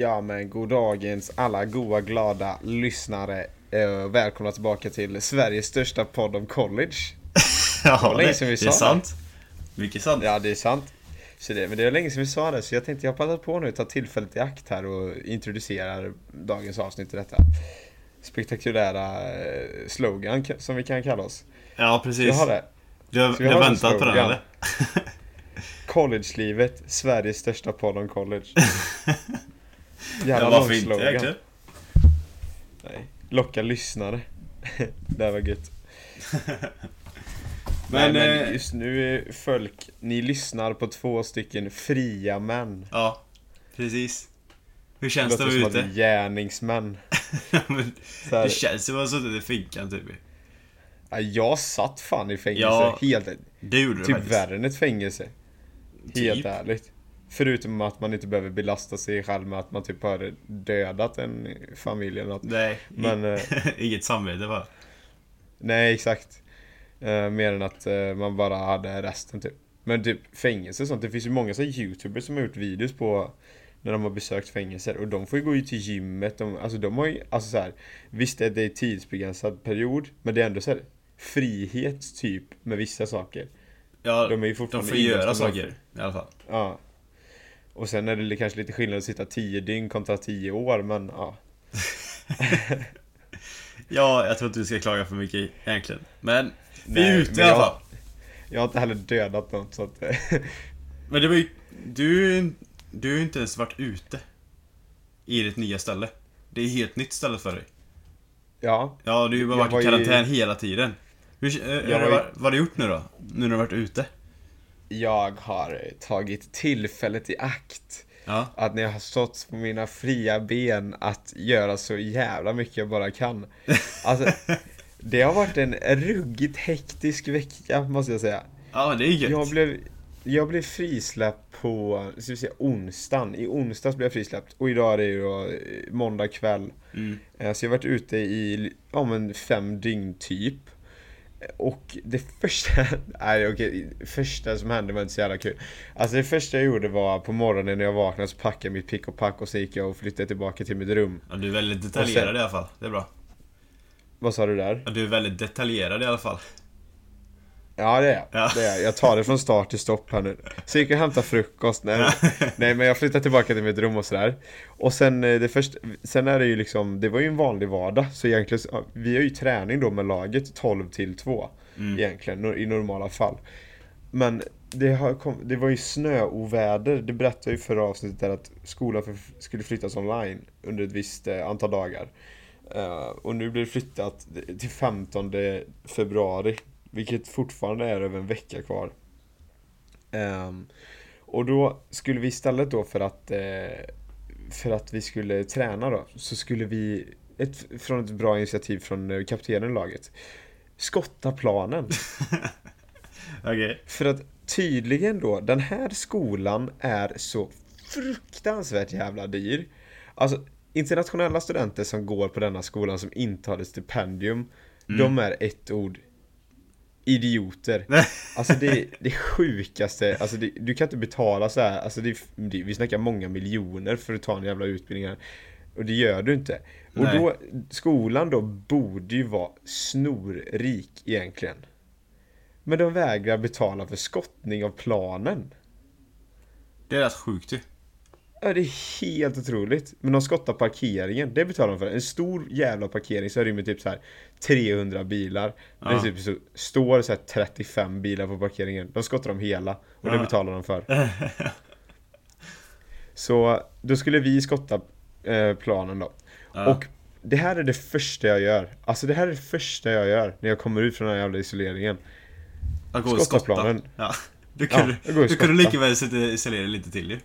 Ja men god dagens alla goa glada lyssnare. Eh, välkomna tillbaka till Sveriges största podd om college. ja, det, det sa är det. sant. Mycket sant. Ja det är sant. Så det, men det är länge sedan vi sa det så jag tänkte jag passar på nu att ta tillfället i akt här och introducerar dagens avsnitt till detta spektakulära eh, slogan som vi kan kalla oss. Ja, precis. Jag har det. Du har, du har väntat på den eller? College-livet, Sveriges största podd om college. Ja, lång varför inte egentligen? Nej. Locka lyssnare. det här var gött. Men, Men, men eh, just nu är folk, ni lyssnar på två stycken fria män. Ja, precis. Hur Det känns det låter att som vara att ute? gärningsmän. Men det känns som att ha suttit i finkan typ. ja, jag satt fan i fängelse, Ja, helt, Det gjorde du typ faktiskt. värre än ett fängelse. Helt Typ. ärligt. Förutom att man inte behöver belasta sig själv med att man typ har dödat en familj eller något. Nej, Men, eh, inget samvete bara. Nej, exakt. Eh, mer än att eh, man bara hade resten typ. Men typ fängelse och sånt, det finns ju många så youtubers som har gjort videos på när de har besökt fängelser och de får ju gå ut till gymmet, de, alltså de har ju, alltså så här, Visst är det en tidsbegränsad period, men det är ändå så här frihet typ med vissa saker. Ja, De är ju de fortfarande får göra saker i alla fall. Ja. Och sen är det kanske lite skillnad att sitta 10 dygn kontra 10 år, men ja. Ja, jag tror inte du ska klaga för mycket egentligen. Men vi är ute i alla fall. Jag har inte heller dödat något så att... Men det var ju... Du, du har ju inte ens varit ute. I ditt nya ställe. Det är ett helt nytt ställe för dig. ja. Ja, du har ju bara varit var i karantän hela tiden. Hur, Jag var ju- vad, vad har du gjort nu då? Nu när du har varit ute? Jag har tagit tillfället i akt Ja. att när jag har stått på mina fria ben att göra så jävla mycket jag bara kan. Alltså, det har varit en ruggigt hektisk vecka måste jag säga. Ja, det är gött. Jag blev, jag blev frisläppt på, ska vi säga onsdagen. I onsdags blev jag frisläppt och idag är det ju då eh, måndag kväll. Mm. Eh, Så jag har varit ute i, ja men fem dygn typ. Och det första, nej okej, första som hände var inte så jävla kul. Alltså det första jag gjorde var på morgonen när jag vaknade så packade jag mitt pick och pack och så gick jag och flyttade tillbaka till mitt rum. Ja, du är väldigt detaljerad sen- i alla fall. Det är bra. Vad sa du där? Ja, du är väldigt detaljerad i alla fall. Ja det är. Ja. Det är jag. tar det från start till stopp här nu. Så gick jag och hämtade frukost. Nej, nej men jag flyttade tillbaka till mitt rum och sådär. Och sen eh, det första, sen är det ju liksom, det var ju en vanlig vardag. Så egentligen, vi har ju träning då med laget 12 till 2. Mm. Egentligen, i normala fall. Men det, har kom, det var ju snöoväder. Det berättade jag ju förra avsnittet där att skolan skulle flyttas online under ett visst eh, antal dagar. Eh, och nu blir det flyttat till 15 februari. Vilket fortfarande är över en vecka kvar. Ehm, och då skulle vi istället då för att eh, För att vi skulle träna då Så skulle vi ett, Från ett bra initiativ från eh, kaptenen i laget Skotta planen Okej. För att tydligen då Den här skolan är så Fruktansvärt jävla dyr Alltså Internationella studenter som går på denna skolan som inte har ett stipendium De är ett ord Idioter Alltså det, det sjukaste, alltså det, du kan inte betala så här, alltså det, det, vi snackar många miljoner för att ta en jävla utbildning här. Och det gör du inte. Och Nej. då, skolan då borde ju vara snorrik egentligen. Men de vägrar betala för skottning av planen. Det är rätt sjukt ju. Ja, det är helt otroligt. Men de skottar parkeringen, det betalar de för. En stor jävla parkering så rymmer typ så här 300 bilar. Det är Ja. typ så, står så här 35 bilar på parkeringen. De skottar dem hela och det Ja. betalar de för. Så då skulle vi skotta eh, planen då. Ja. Och det här är det första jag gör. Alltså det här är det första jag gör när jag kommer ut från den här jävla isoleringen. Att gå och Skotta planen. Ja. Du Ja, kunde, jag går du kunde lika väl sitta isolera lite till ju.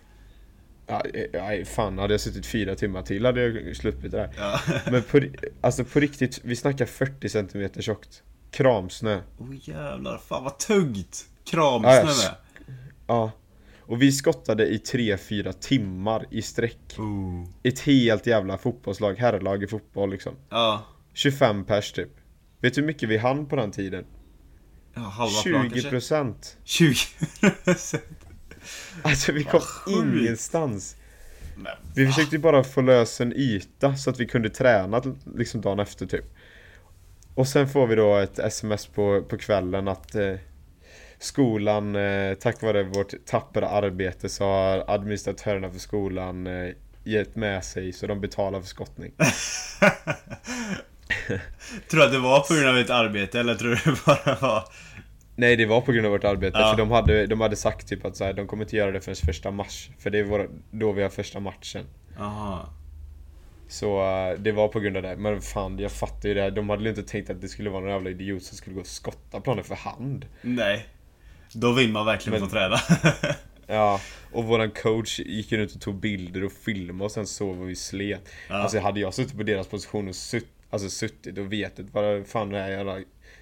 Ja, ja, fan, hade jag suttit fyra timmar till hade jag sluppit det där. Ja. Men på, alltså på riktigt, vi snackar 40 cm tjockt. Kramsnö. Åh oh, jävlar, fan vad tungt! Kramsnö Ja, med. Ja. Och vi skottade i 3-4 timmar i sträck. Oh. Ett helt jävla fotbollslag, herrlag i fotboll liksom. Ja. 25 pers typ. Vet du hur mycket vi hann på den tiden? ja, halva plan 20 kanske? procent. 20 Alltså vi kom ingenstans. Vi försökte ju bara få lös en yta så att vi kunde träna liksom dagen efter typ. Och sen får vi då ett sms på, på kvällen att eh, skolan, eh, tack vare vårt tappra arbete så har administratörerna för skolan eh, gett med sig så de betalar för skottning. tror du att det var på grund av ditt arbete eller tror du det bara var... Nej det var på grund av vårt arbete Ja. för de hade, de hade sagt typ att så här, de kommer inte göra det förrän första mars. För det är våra, då vi har första matchen. Aha. Så eh, det var på grund av det. Men fan, jag fattar ju det. De hade ju inte tänkt att det skulle vara någon jävla idiot som skulle gå och skotta planen för hand. Nej. Då vill man verkligen Men- få träna. Ja, och våran coach gick ju runt och tog bilder och filmade och sen sov och vi slet. Ja. Alltså hade jag suttit på deras position och sutt, alltså suttit och vetat vad fan det här jävla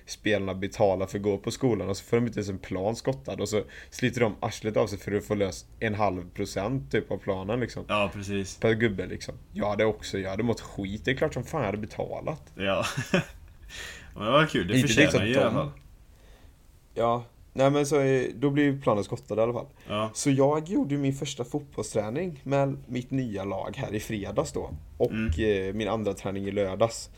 spelarna betalar för att gå på skolan och så får de inte ens en plan skottad och så sliter de arslet av sig för att få lös en halv procent typ av planen liksom. ja, precis. Per gubbe liksom. Jag hade också, jag hade mått skit. Det är klart som fan jag hade betalat. Ja. Men det var kul, det förtjänar liksom ju i alla fall. Ja, nej men så då blir planen skottad i alla fall. Ja. Så jag gjorde ju min första fotbollsträning med mitt nya lag här i fredags då. Och Mm. eh, min andra träning i lördags.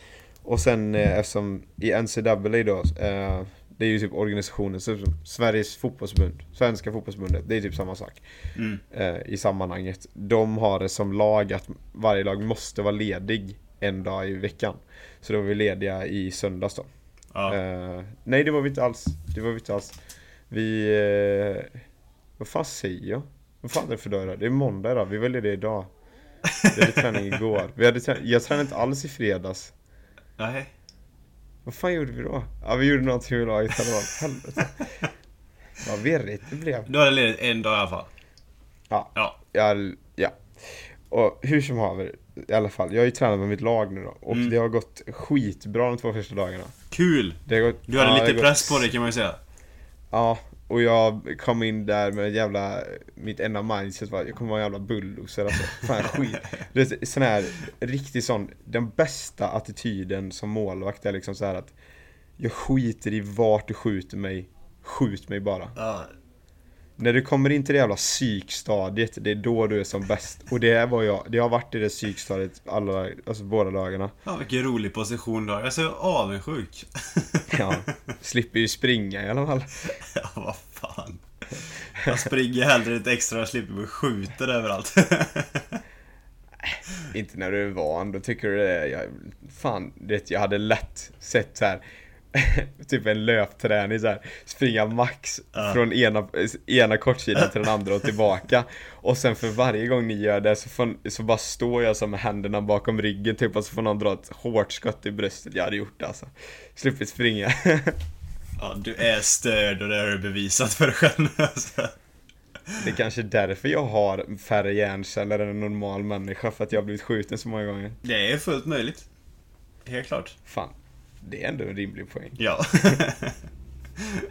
Och sen eh, eftersom i NCAA då, eh, det är ju typ organisationen, så, Sveriges fotbollsförbund, Svenska fotbollsförbundet, det är typ samma sak. Mm. Eh, I sammanhanget. De har det som lag att varje lag måste vara ledig en dag i veckan. Så då var vi lediga i söndags då. Ja. Eh, nej det var vi inte alls. Det var vi inte alls. Vi... Eh, vad fan säger jag? Vad fan är det för dag idag? Det är måndag idag. Vi väljer det idag. Vi hade träning igår. Vi hade trä- jag tränade inte alls i fredags. Nej. Vad fan gjorde vi då? Ja vi gjorde någonting med laget i fall. Helvete. Vad virrigt det blev. Du hade ledigt en dag i alla fall. Ja. Ja. Jag, ja. Och hur som haver, i alla fall. Jag har ju tränat med mitt lag nu då. Och Mm. det har gått skitbra de två första dagarna. Kul! Det har gått, Du hade ja, lite har press gått- på dig kan man ju säga. Ja, och jag kom in där med jävla, mitt enda mindset var jag kommer vara en jävla bulldozer alltså. Fan skit. Det är sån här, riktigt sån, den bästa attityden som målvakt är liksom så här att jag skiter i vart du skjuter mig, skjut mig bara. Ja. När du kommer in till det jävla psykstadiet, det är då du är som bäst. Och det var jag, det har varit i det psykstadiet alla, alltså båda dagarna. Ja, vilken rolig position du har. Jag är så avundsjuk. Ja, slipper ju springa i alla fall. ja, vad fan. Jag springer hellre lite extra och slipper bli skjuten överallt. Inte när du är van, då tycker du det är, jag, fan, du vet, jag hade lätt sett så här typ en löpträning så här, springa max Ja. från ena, ena kortsidan till den andra och tillbaka. Och sen för varje gång ni gör det så, får, så bara står jag som med händerna bakom ryggen typ och så får någon dra ett hårt skott i bröstet. Jag hade gjort det alltså. Sluppit springa. ja, du är störd och det har du bevisat för dig själv. Alltså. Det är kanske därför jag har färre hjärnceller än en normal människa, för att jag har blivit skjuten så många gånger. Det är fullt möjligt. Helt klart. Fan, det är ändå en rimlig poäng. Ja.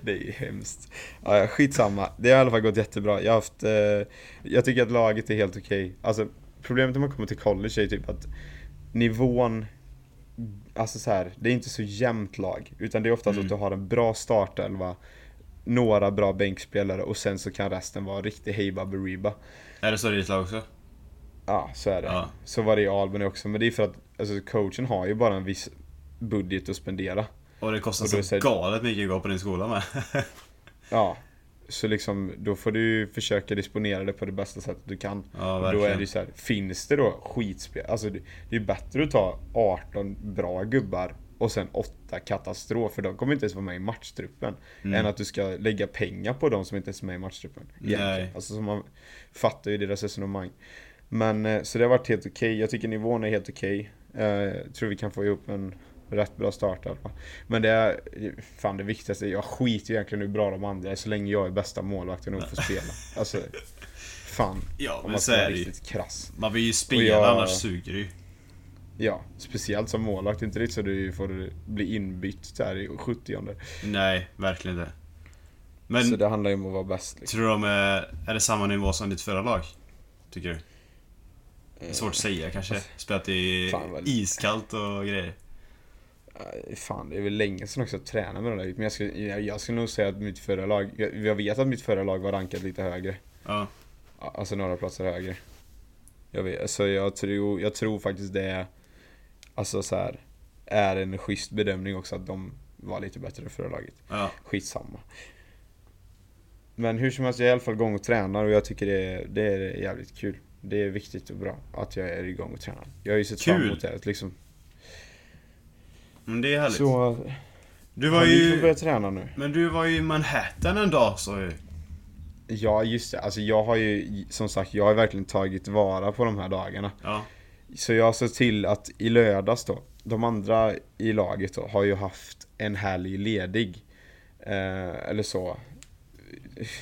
Det är ju hemskt. Ja, skitsamma. Det har i alla fall gått jättebra. Jag har haft... Eh, jag tycker att laget är helt okej. Alltså, problemet när man kommer till college är typ att nivån... Alltså så här, det är inte så jämnt lag. Utan det är oftast Mm. att du har en bra startelva, några bra bänkspelare och sen så kan resten vara riktig hejba beriba. är det så i ditt lag också? Ja, så är det. Ja. Så var det i Albany också. Men det är för att alltså, coachen har ju bara en viss budget att spendera. Och det kostar Och så det- galet mycket att gå på din skola med. Ja. Så liksom, då får du försöka disponera det på det bästa sättet du kan. Ja, då är det så här, finns det då skitspel, alltså det, det är bättre att ta 18 bra gubbar och sen 8 katastrof, för de kommer inte ens vara med i matchtruppen. Mm. Än att du ska lägga pengar på de som inte ens är med i matchtruppen. egentligen. Nej. Alltså så man fattar ju deras resonemang. Men, eh, så det har varit helt okej. Jag tycker nivån är helt okej. Eh, Jag tror vi kan få ihop en rätt bra start i alla fall. Men det är, fan det viktigaste, jag skiter ju egentligen hur bra de andra är så länge jag är bästa målvakten och får spela. Alltså, fan. Ja, Om man ska vara riktigt krass. Man vill ju spela, jag- annars suger det ju. Ja, speciellt som målvakt. Inte riktigt så du får bli inbytt där i 70 Nej, verkligen inte. Men Så det handlar ju om att vara bäst. Liksom. tror du de är, är det samma nivå som ditt förra lag? Tycker du? Det är svårt att säga kanske. Spelat i iskallt och grejer. Fan, det är väl länge sedan också jag tränade med det där. Men jag skulle, jag, jag skulle nog säga att mitt förra lag, jag, jag vet att mitt förra lag var rankat lite högre. Ja. Alltså några platser högre. Jag, vet, alltså jag, tror, jag tror faktiskt det alltså så här, är en schysst bedömning också att de var lite bättre förra laget. Ja. Skitsamma. Men hur som helst, jag är i alla fall igång och tränar och jag tycker det är, det är jävligt kul. Det är viktigt och bra att jag är igång och tränar. Jag har ju sett fram Kul. emot det liksom. Men det är härligt. Så, du var ju... börjat träna nu? Men du var ju i Manhattan en dag så ju. Ja, just det. Alltså jag har ju, som sagt, jag har verkligen tagit vara på de här dagarna. Ja. Så jag såg till att i lördags då, de andra i laget då, har ju haft en helg ledig. Eh, eller så.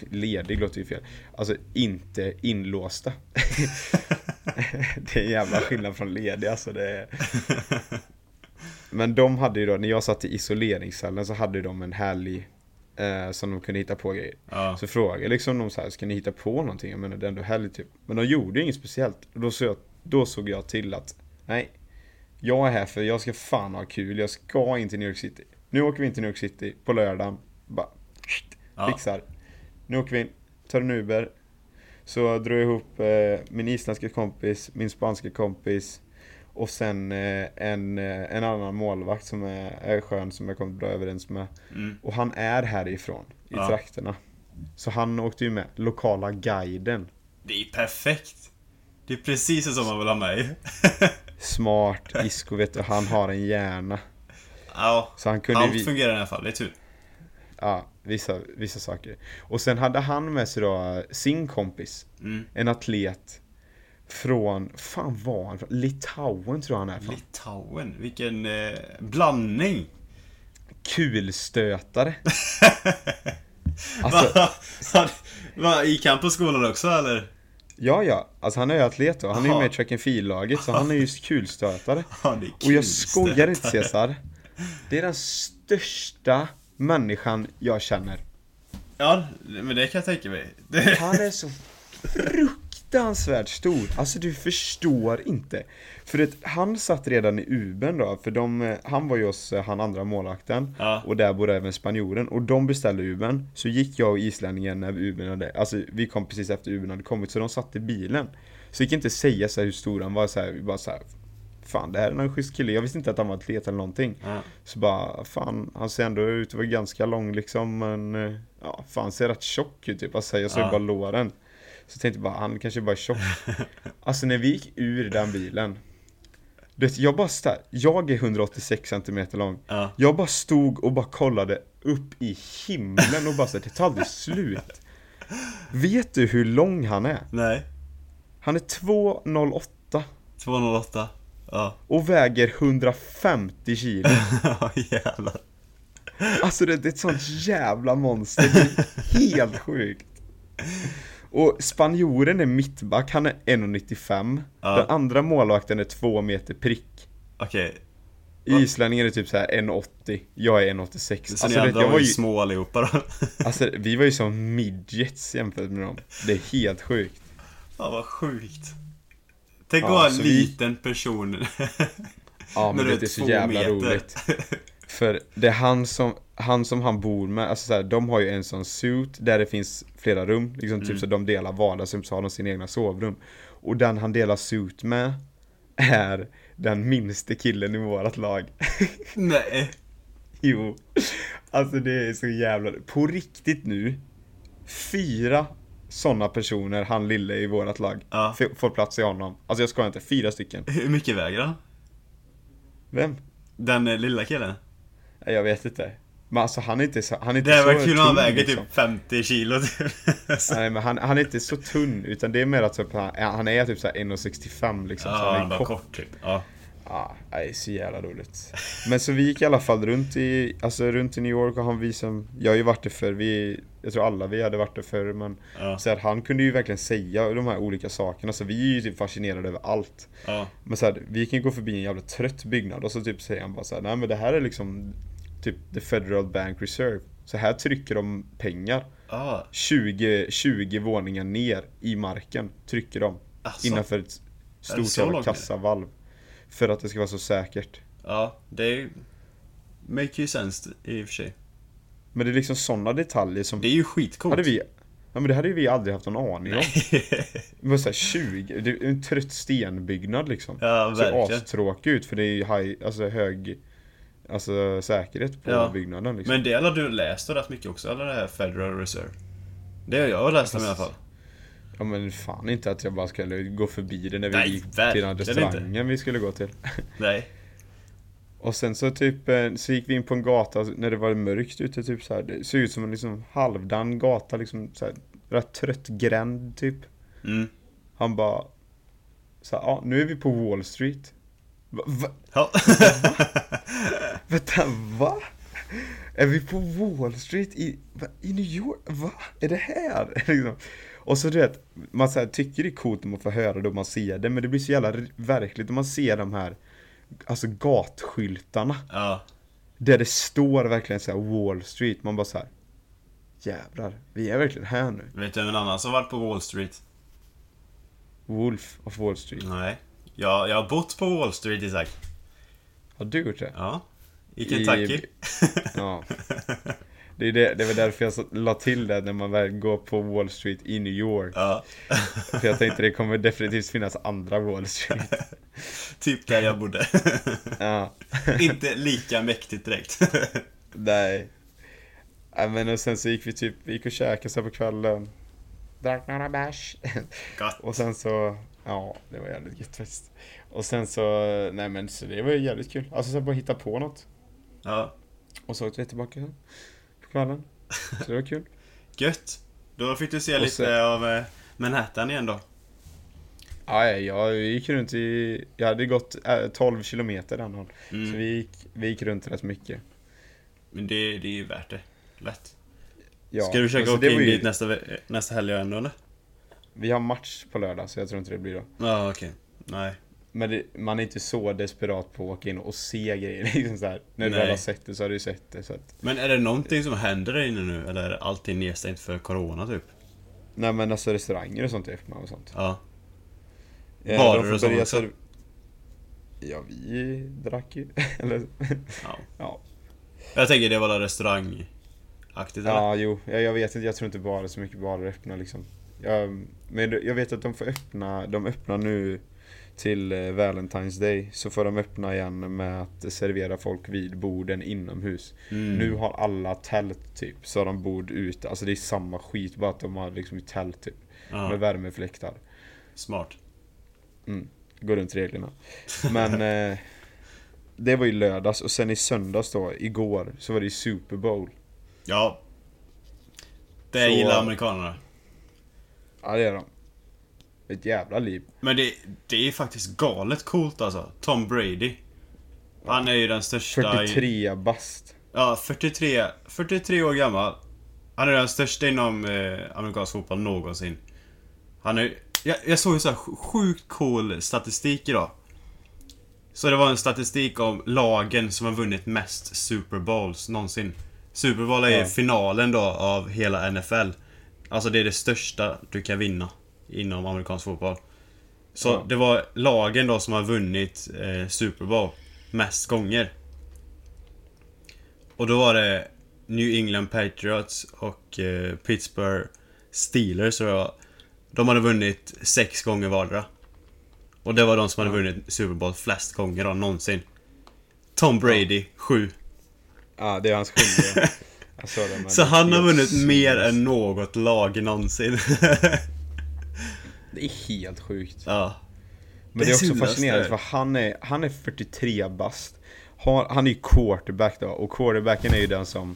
Ledig låter ju fel. Alltså inte inlåsta. det är en jävla skillnad från ledig alltså. Det är... Men de hade ju då, när jag satt i isoleringscellen så hade de en helg eh, som de kunde hitta på grejer. Ja. Så frågade liksom de så här, ska ni hitta på någonting? Jag menar det är ändå helg typ. Men de gjorde inget speciellt. Och då, så jag, då såg jag till att, nej. Jag är här för jag ska fan ha kul, jag ska in till New York City. Nu åker vi in till New York City på lördagen. Bara, Ja. fixar. Nu åker vi in, tar en Uber. Så drog jag ihop eh, min isländska kompis, min spanska kompis och sen eh, en, eh, en annan målvakt som är, är skön som jag kommit bra överens med. Mm. Och han är härifrån, i Ja. trakterna. Så han åkte ju med, lokala guiden. Det är perfekt. Det är precis så som man vill ha mig. Smart, Isko vet du, han har en hjärna. ja. Så han kunde Allt fungerar i alla fall, det är tur. Ja, vissa, vissa saker. Och sen hade han med sig då sin kompis, Mm. en atlet från, fan var han? Litauen tror jag han är från. Litauen, vilken eh, blandning. Kulstötare. Alltså, Va? Va? Va? Gick han på skolan också eller? ja ja, alltså han är ju atlet då. Han är ju med i track and field-laget, så han är ju kulstötare. Ja, är Och jag kulstötare. skojar inte Cesar. Det är den största människan jag känner. Ja, men det kan jag tänka mig. Det... Han är så fruktansvärt stor. Alltså du förstår inte. För att han satt redan i Uben då, för de, eh, han var ju hos eh, han andra målvakten. Ja. Och där bodde även spanjoren. Och de beställde Uben. Så gick jag och islänningen när Uben hade, alltså vi kom precis efter Uben hade kommit. Så de satt i bilen. Så jag gick inte säga så hur stor han var, så här, vi bara så här. Fan det här är en schysst kille. Jag visste inte att han var atlet eller någonting. Ja. Så bara, fan, han ser ändå ut att vara ganska lång liksom, men eh, ja, fan ser rätt tjock ut typ. Alltså, jag såg Ja. bara låren. Så jag tänkte bara, han kanske bara är tjock. alltså när vi gick ur den bilen, du vet, jag bara stod, jag är 186 cm lång. Ja. Jag bara stod och bara kollade upp i himlen och bara så här, det tar aldrig slut. Vet du hur lång han är? Nej. Han är 2,08 208. Ja. och väger 150 kilo. Ja, jävlar. Alltså det, det är ett sånt jävla monster, det är helt sjukt. Och spanjoren är mittback, han är 1,95 Ja. Den andra målvakten är 2 meter prick Okej. Va? Islänningen är typ så här 1,80 Jag är 1,86 Så alltså, ni andra jag var ju små allihopa då? alltså vi var ju som midgets jämfört med dem Det är helt sjukt Ja, vad sjukt. Tänk att Ja, vara en så vi- liten person. Ja men det är så två jävla meter. roligt För det är han som, han som han bor med, alltså så här, de har ju en sån suit där det finns flera rum, liksom Mm. typ så de delar vardagsrum så har de sina egna sovrum. Och den han delar suit med är den minste killen i vårat lag. Nej. jo. Alltså det är så jävla, på riktigt nu, fyra sådana personer, han lille i vårat lag, Ja. får plats i honom. Alltså jag skojar inte, fyra stycken. Hur mycket väger han? Vem? Den eh, lilla killen? Jag vet inte. Men alltså han är inte så, han är inte Det så var kul om han tunn, väger liksom. typ 50 kilo typ. Nej men han, han är inte så tunn, utan det är mer att typ, han, han är typ så här 1,65 liksom. så Ja, han han är var kort. kort typ. Ja. Ja, det är så jävla roligt. Men så vi gick i alla fall runt i, alltså runt i New York och han visade, jag har ju varit där förr, vi, jag tror alla vi hade varit där förr men Ja. så här, han kunde ju verkligen säga de här olika sakerna så vi är ju typ fascinerade över allt. Ja. Men så här, vi kan gå förbi en jävla trött byggnad och så typ säger han bara så här, nej men det här är liksom typ the Federal Bank Reserve. Så här trycker de pengar. Ja. 20, 20 våningar ner i marken trycker de. Asså? Innanför ett stort jävla kassavalv. För att det ska vara så säkert. Ja, det är Make ju sense i och för sig. Men det är liksom sådana detaljer som Det är ju skitcoolt. hade vi, Ja men det hade ju vi aldrig haft någon aning om. Det var såhär 20, det är en trött stenbyggnad liksom. ja, Ser verkligen. astråkig ut för det är ju high, alltså hög Alltså säkerhet på Ja. byggnaden liksom. Men det har du läst rätt mycket också, eller det här Federal Reserve? Det har jag läst om i alla fall. Ja men fan inte att jag bara skulle gå förbi det när vi Nej, gick till den restaurangen vi skulle gå till. Nej. Och sen så typ, eh, så gick vi in på en gata när det var mörkt ute typ så här. Det såg ut som en liksom halvdan gata liksom så här, Rätt trött gränd typ. Mm. Han bara så här, ja nu är vi på Wall Street. Va, va, Ja. vänta, va? Är vi på Wall Street i, va, i New York? Va? Är det här? liksom. Och så du vet, man så här, tycker det är coolt när man får höra det och man ser det, men det blir så jävla verkligt när man ser de här Alltså gatskyltarna. ja. Där det står verkligen så här Wall Street, man bara så här. Jävlar, vi är verkligen här nu. Vet du vem annan som varit på Wall Street? Wolf of Wall Street. Nej. Jag, jag har bott på Wall Street, Isak. Har du gjort det? Ja. I I- Kentucky. Ja. Det är, det, det var därför jag la till det när man väl går på Wall Street i New York. Ja. För jag tänkte det kommer definitivt finnas andra Wall Street. typ där jag bodde. Ja. Inte lika mäktigt direkt. Nej. Nej men och sen så gick vi typ, vi gick och käkade så på kvällen. Drack några bärs. Och sen så, ja det var jävligt gött faktiskt. Och sen så, nej men så det var ju jävligt kul. Alltså så bara hitta på något. Ja. Och så åkte vi tillbaka sen. På kvällen. Så det var kul. Gött. Då fick du se Och lite sen- av eh, Manhattan igen då. Ja, ja, jag gick runt i, jag hade gått äh, 12 kilometer den dagen. Så Mm. vi gick, vi gick runt rätt mycket. Men det, det är ju värt det. Lätt. Ja, Ska du försöka alltså, åka in ju- dit nästa, nästa helg ändå eller? Vi har match på lördag så jag tror inte det blir då. Ja, okej. Nej. Men det, man är inte så desperat på att åka in och se grejer. Liksom så här. När du väl har sett det så har du sett det. Så att, Men är det någonting som händer där inne nu? Eller är allting nedstängt för Corona typ? nej men alltså restauranger och sånt är öppna och sånt. Ja. Eh, Barer får och så börja också? Ja, vi drack ju. Eller, ja. ja. Jag tänker det var väl restaurangaktigt eller? Ja, jo. Jag, jag vet inte. Jag tror inte bara så mycket barer öppna liksom. Jag, men jag vet att de får öppna, de öppnar nu till eh, Valentine's Day. Så får de öppna igen med att servera folk vid borden inomhus. Mm. Nu har alla tält typ, så har de bord ute. Alltså det är samma skit, bara att de har liksom tält typ. Ja, Med värmefläktar. smart. Går runt reglerna. Men eh, det var ju lördags och sen i söndags då, igår, så var det ju Super Bowl. Ja. Det Så- gillar amerikanerna. Ja det är de. Ett jävla liv. Men det, det är faktiskt galet coolt alltså. Tom Brady. Han är ju den största... i- 43 bast. Ja, 43, 43 år gammal. Han är den största inom eh, amerikansk fotboll någonsin. Han är... Jag, jag såg ju så sjukt cool statistik idag. Så det var en statistik om lagen som har vunnit mest Super Bowls någonsin. Super Bowl är ju Ja. finalen då av hela NFL. Alltså det är det största du kan vinna inom amerikansk fotboll. Så Ja. det var lagen då som har vunnit eh, Super Bowl mest gånger. Och då var det New England Patriots och eh, Pittsburgh Steelers tror jag. De hade vunnit sex gånger vardera. Och det var de som hade vunnit Super Bowl flest gånger då, någonsin. Tom Brady, sju. Ja, det är hans sjunde. Här. Så han har vunnit mer än något lag någonsin. Det är helt sjukt. ja. Men det är också syllaste. fascinerande för han är, han är 43 bast. Han är ju quarterback då och quarterbacken är ju den som...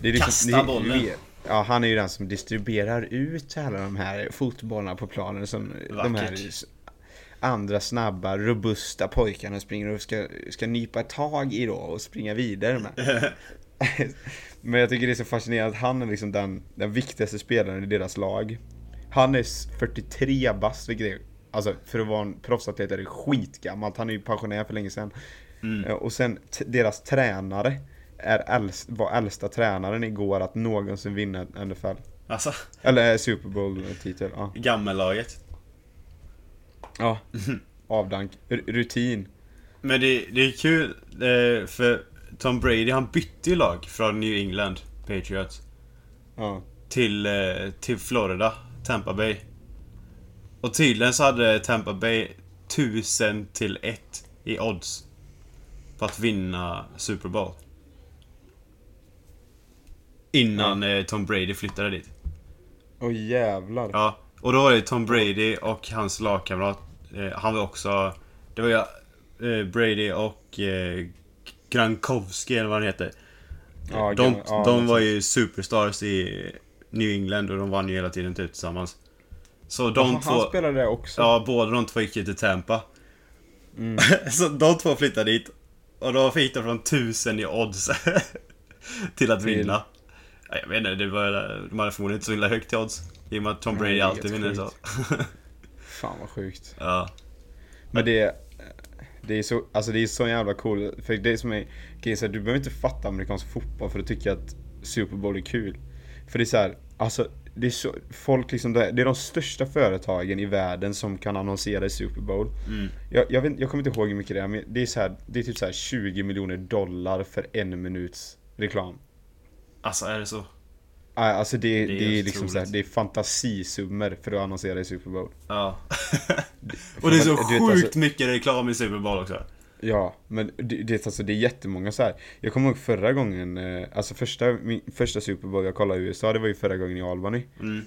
Det är liksom, Kastar det- bollen. Ja, han är ju den som distribuerar ut alla de här fotbollarna på planen som de här andra snabba, robusta pojkarna springer och ska, ska nypa tag i då och springa vidare med. Men jag tycker det är så fascinerande att han är liksom den, den viktigaste spelaren i deras lag. Han är s- 43 bast, vilket är, alltså för att vara en proffsatlet är det skitgammalt. Han är ju pensionär för länge sedan. Mm. Eh, Och sen deras tränare är äldst, var äldsta tränaren igår att någonsin vinna NFL. Alltså, Eller eh, Super Bowl-titel. Ja. gammellaget. ja. Avdank. R- rutin. Men det, det är kul, eh, för Tom Brady han bytte ju lag från New England Patriots Ja. till, eh, till Florida, Tampa Bay. Och tydligen så hade Tampa Bay 1000 till 1 i odds. På att vinna Super Bowl. Innan eh, Tom Brady flyttade dit. Åh jävlar. Ja, och då var det Tom Brady och hans lagkamrat. Eh, han var också... Det var ju Brady och Grankowski eller vad han heter. Ja, de ja, de var ju superstars i New England och de vann ju hela tiden typ tillsammans. Så de Jaha, två... Han spelade det också? Ja, båda de två gick ju till Tampa. Mm. så de två flyttade dit. Och då fick de från 1000 i odds. till att Till- vinna. Ja, jag vet inte, det var, de hade förmodligen inte så himla högt i odds. I och med att Tom Nej, Brady är alltid vinner så. Fan vad sjukt. ja. Men det, det är så, alltså det är så jävla cool. För det som är grejen, du behöver inte fatta amerikansk fotboll för att tycka att Super Bowl är kul. För det är så här, alltså det är så, folk liksom, det är de största företagen i världen som kan annonsera i Super Bowl. Mm. Jag, jag, vet, jag kommer inte ihåg hur mycket det är, men det är så här, det är typ så här 20 miljoner dollar för en minuts reklam. Alltså är det så? Ah, Alltså det, Det är det, är helt liksom så här, otroligt. det är fantasisummor för att annonsera i Super Bowl. Ja. och det är så sjukt alltså- mycket reklam i Super Bowl också. Ja, men det, det, alltså, det är jättemånga så här. Jag kommer ihåg förra gången, eh, alltså första, min, första Super Bowl jag kollade i USA, det var ju förra gången i Albany. Mm.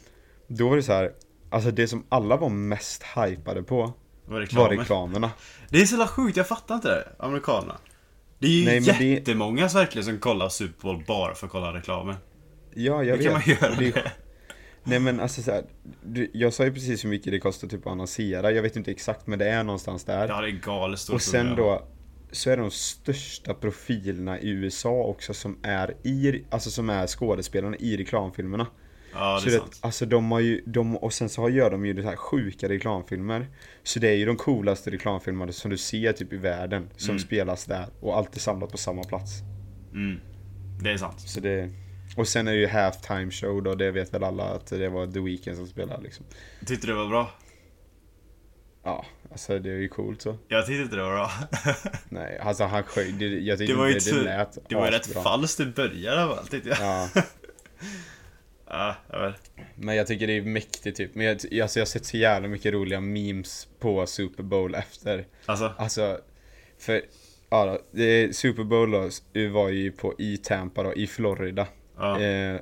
Då var det så här, alltså det som alla var mest hypade på Var var reklamen. reklamerna. Det är så jävla sjukt, jag fattar inte det. Amerikanerna. Det är ju Nej, men det- jättemånga verkligen som kollar Super Bowl bara för att kolla reklamen. Ja, jag Hur vet. kan man göra det? det? Nej men alltså så här, du, jag sa ju precis hur mycket det kostar typ att annonsera, jag vet inte exakt men det är någonstans där. Ja, det är galet stort. Och sen då så är de största profilerna i USA också som är i, alltså som är skådespelarna i reklamfilmerna. Ja, så det är det, sant. alltså de har ju, de, och sen så gör de ju det här sjuka reklamfilmer. Så det är ju de coolaste reklamfilmerna som du ser typ i världen, som Mm. spelas där. Och alltid samlat på samma plats. Mm. Det är sant. Så det, och sen är det ju halftime show då, det vet väl alla att det var The Weeknd som spelade liksom. Tyckte du det var bra? Ja, alltså det är ju coolt så. Jag tyckte inte det var bra. Nej, alltså han sjöng, det, jag tyckte Det var ju inte det, det inte- lät Det var ju rätt falskt i början av allt, tyckte jag. Ja, Ja, jag vet. men jag tycker det är mäktigt typ. Men jag, alltså jag har sett så jävla mycket roliga memes på Super Bowl efter. Alltså, Alltså, för ja, då, det, Super Bowl då, var ju på i Tampa då, i Florida. Ja. Eh,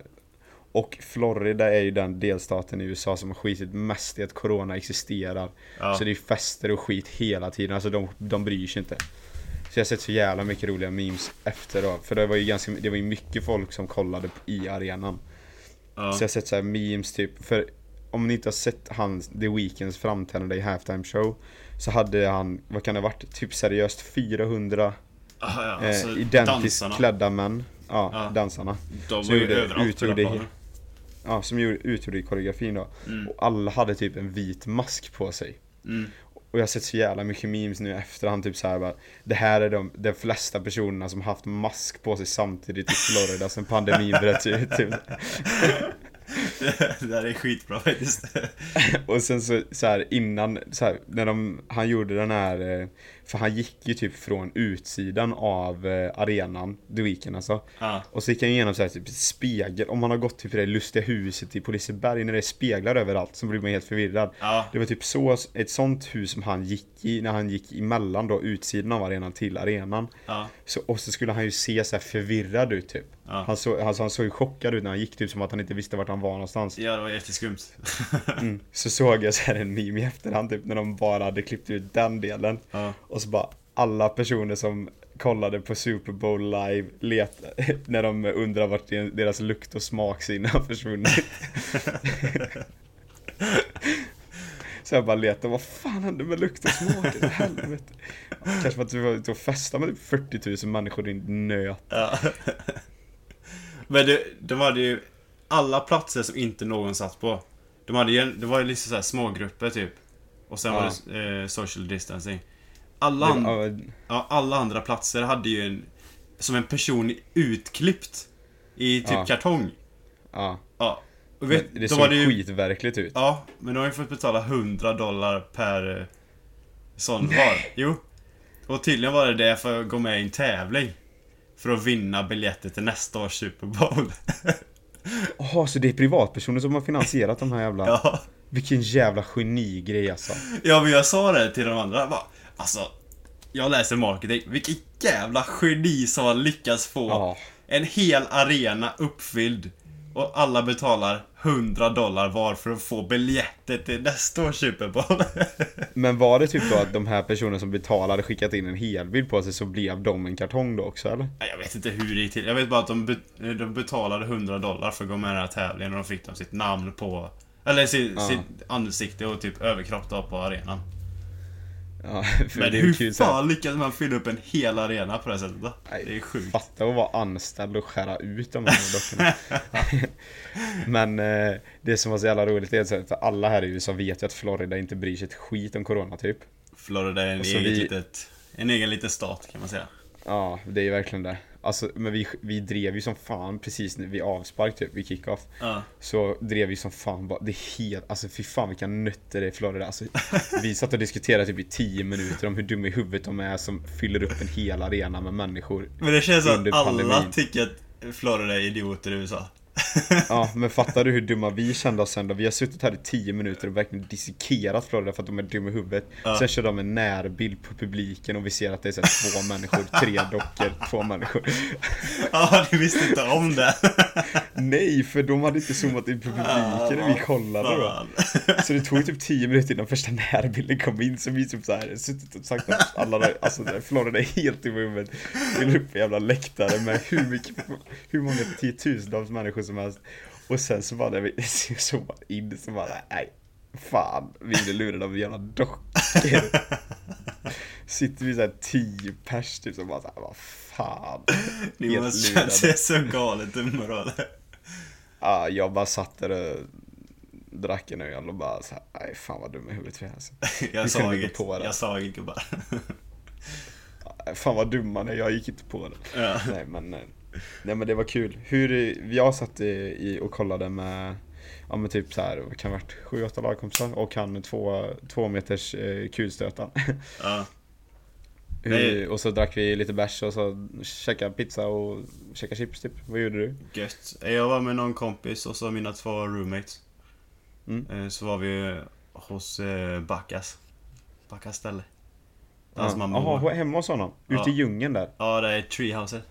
och Florida är ju den delstaten i USA som har skitit mest i att Corona existerar. ja. Så det är fester och skit hela tiden, alltså de, de bryr sig inte. Så jag har sett så jävla mycket roliga memes efter då, för det var ju ganska, det var ju mycket folk som kollade i arenan. ja. Så jag har sett så här memes typ, för om ni inte har sett hans, The Weeknds framträdande i halftime show Så hade han, vad kan det ha varit, typ seriöst 400 Ja, ja, alltså, eh, identiskt dansarna. klädda män Ja, Ja. dansarna De så var ju överallt på utgjorde den he- planen. Ja, som gjorde, utgjorde koreografin då Mm. Och alla hade typ en vit mask på sig Mm. Och jag har sett så jävla mycket memes nu i efterhand typ såhär bara Det här är de, de flesta personerna som haft mask på sig samtidigt i Florida sen pandemin bröt ut typ. det där är skitbra faktiskt. Och sen så, så här innan, så här, när de, han gjorde den här, eh, för han gick ju typ från utsidan av eh, arenan, The Weeknd alltså. Ja. Och så gick han igenom så här, typ spegel, om man har gått typ det lustiga huset i Poliseberg när det är speglar överallt så blir man helt förvirrad. Ja. Det var typ så, ett sånt hus som han gick i när han gick emellan då utsidan av arenan till arenan. Ja. Så, och så skulle han ju se så förvirrad ut typ. Han, så, alltså, han såg ju chockad ut när han gick typ som att han inte visste vart han var någonstans. ja, det var jätteskumt. Mm. Så såg jag så här en meme i efterhand typ när de bara hade klippt ut den delen. Och så bara alla personer som kollade på Super Bowl live let, när de undrar vart deras lukt och smaksinne har försvunnit. Så jag bara letade, vad fan hände med lukt och smak? Helvete. Kanske för att du var ute och festade med typ 40 000 människor din nöt. Ja. Men det, de hade ju alla platser som inte någon satt på. De hade ju, det var ju liksom så här smågrupper typ. Och sen Ja. var det eh, social distancing. Alla, Det an, var- ja, alla andra platser hade ju en, som en person utklippt i typ Ja. kartong. Ja, Ja. Vet, det de såg hade ju, skitverkligt ut. Ja, men de har ju fått betala 100 dollar per eh, sån var. Jo. Och tydligen var det det för att gå med i en tävling. För att vinna biljetter till nästa års Super Bowl. Jaha, så det är privatpersoner som har finansierat de här jävla... Ja. Vilken jävla genigrej alltså. Ja men jag sa det till de andra, bara, alltså Jag läser marketing, vilket jävla geni som har lyckats få Ja. en hel arena uppfylld och alla betalar 100 dollar var för att få biljetter till nästa års Super Bowl. Men var det typ då att de här personerna som betalade skickat in en helbild på sig så blev de en kartong då också eller? Jag vet inte hur det gick till. Jag vet bara att de, be- de betalade 100 dollar för att gå med i den här tävlingen och de fick de sitt namn på Eller sitt, Ja. sitt ansikte och typ överkropp då på arenan. Ja, för Men det är ju hur kul fan lyckades man fylla upp en hel arena på det sättet då? Nej, Det är sjukt. Fatta att vara anställd och skära ut de här dockorna. Men eh, det som var så jävla roligt är att alla här i USA vet ju att Florida inte bryr sig ett skit om Corona typ. Florida är en, eget vi- litet, en egen liten stat kan man säga. Ja, det är ju verkligen det. Alltså, men vi, vi drev ju som fan precis nu vid avspark typ, vid kickoff. Ja. Så drev vi som fan bara, det är helt, alltså fy fan vilka nötter det är i Florida. Alltså, vi satt och diskuterade typ i 10 minuter om hur dumma i huvudet de är som fyller upp en hel arena med människor. Men det känns som att alla pandemin. tycker att Florida är idioter i USA. Ja, men fattar du hur dumma vi kände oss sen då? Vi har suttit här i 10 minuter och verkligen dissekerat Florida för att de är dumma i huvudet. Ja. Sen kör de en närbild på publiken och vi ser att det är så två människor, tre dockor, två människor. Ja, du visste inte om det. Nej, för de hade inte zoomat in på publiken när vi kollade då. Så det tog typ 10 minuter innan första närbilden kom in så vi typ så här suttit och sagt att alla där, alltså där, Florida är helt i huvudet. Fyller upp en jävla läktare med hur mycket, hur många tiotusentals människor som helst. Och sen så bara när vi zoomade in så bara, nej, fan, vi blev lurade av jävla dockor. Sitter vi såhär 10 pers typ som bara såhär, vad fan. Ni måste känna sig så galet dumma då eller? Ja, jag bara satt där och drack en öl och bara såhär, nej fan vad dum i huvudet vi är alltså. Jag sa inget. på det. Jag sa inget gubbar. Fan vad dumma nej, jag gick inte på det. Ja. Nej men, eh, nej men det var kul. Hur, jag satt i, i och kollade med, ja men typ så här, vad kan ha varit, sju, åtta lagkompisar och han två, två meters eh, kulstötan. Ja. Hur, och så drack vi lite bärs och så käkade pizza och käkade chips typ. Vad gjorde du? Gött. Jag var med någon kompis och så mina två roommates. Mm. Eh, Så var vi hos eh, Backas. Backas ställe. Mamma Jaha, hemma hos honom? Ute Ja. i djungeln där? Ja, det är Treehouset.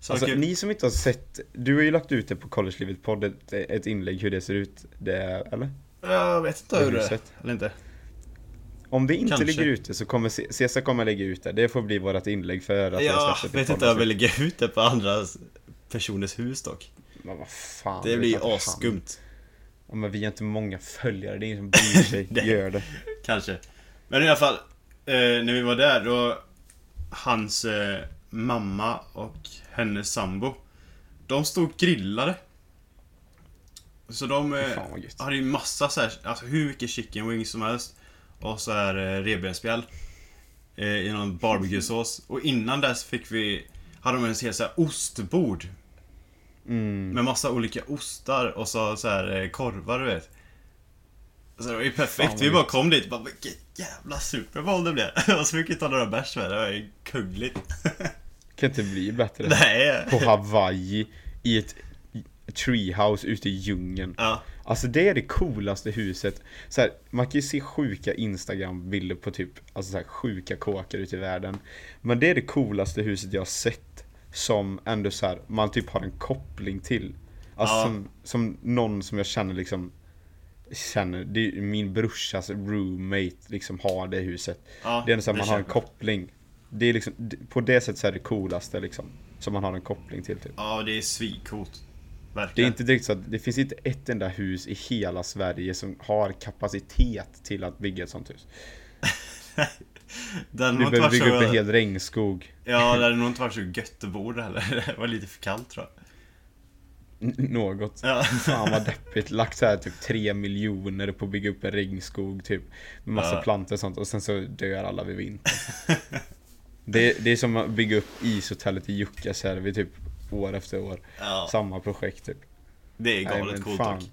Så Alltså, ni som inte har sett, du har ju lagt ut det på Collegelivet podd, ett, ett inlägg hur det ser ut, det, eller? Jag vet inte hur det är. Eller inte. Om det inte Kanske. ligger ute så kommer Cesar kommer lägga ut det, det får bli vårt inlägg för att Jag vet inte om jag vill lägga ut det på andra personers hus dock. Men vad fan. Det blir asskumt. Ja, men vi har inte många följare, det är ingen som bryr sig, gör det. Kanske. Men i alla fall, eh, när vi var där då Hans eh, mamma och hennes sambo De stod grillade. Så de eh, hade ju massa så här, alltså hur mycket chicken wings som helst. Och så här eh, revbensspjäll. Eh, I någon barbecuesås. Och innan dess fick vi, hade de en hel så här ostbord. Mm. Med massa olika ostar och så, så här eh, korvar du vet. Så det var ju perfekt. vad Vi bara kom dit och bara vilket jävla Super Bowl det blev. Och så fick vi ta några bärs med. Det var ju kungligt. Kan inte bli bättre. Nej. På Hawaii, i ett treehouse ute i djungeln. Ja. Alltså det är det coolaste huset. Så här, man kan ju se sjuka Instagram-bilder på typ, alltså så här, sjuka kåkar ute i världen. Men det är det coolaste huset jag har sett. Som ändå så här, man typ har en koppling till. Alltså Ja. som, som någon som jag känner liksom Känner, det är min brorsas roommate liksom har det huset. Ja, det är så det man har en koppling. Det är liksom, på det sättet så är det coolaste liksom. Som man har en koppling till typ. Ja, det är svincoolt. Det är Verkligen. inte direkt så att det finns inte ett enda hus i hela Sverige som har kapacitet till att bygga ett sånt hus. Det hade Du behöver bygga upp en hel regnskog. Ja, det hade nog inte varit så gött att bo där heller. Det var lite för kallt tror jag. Något. Ja. Fan vad deppigt. Lagt så här typ 3 miljoner på att bygga upp en regnskog typ. Med massa Ja. plantor och sånt och sen så dör alla vid vintern. det, det är som att bygga upp ishotellet i Jukkasjärvi typ år efter år. Ja, Samma projekt typ. det är Nej, galet men coolt dock.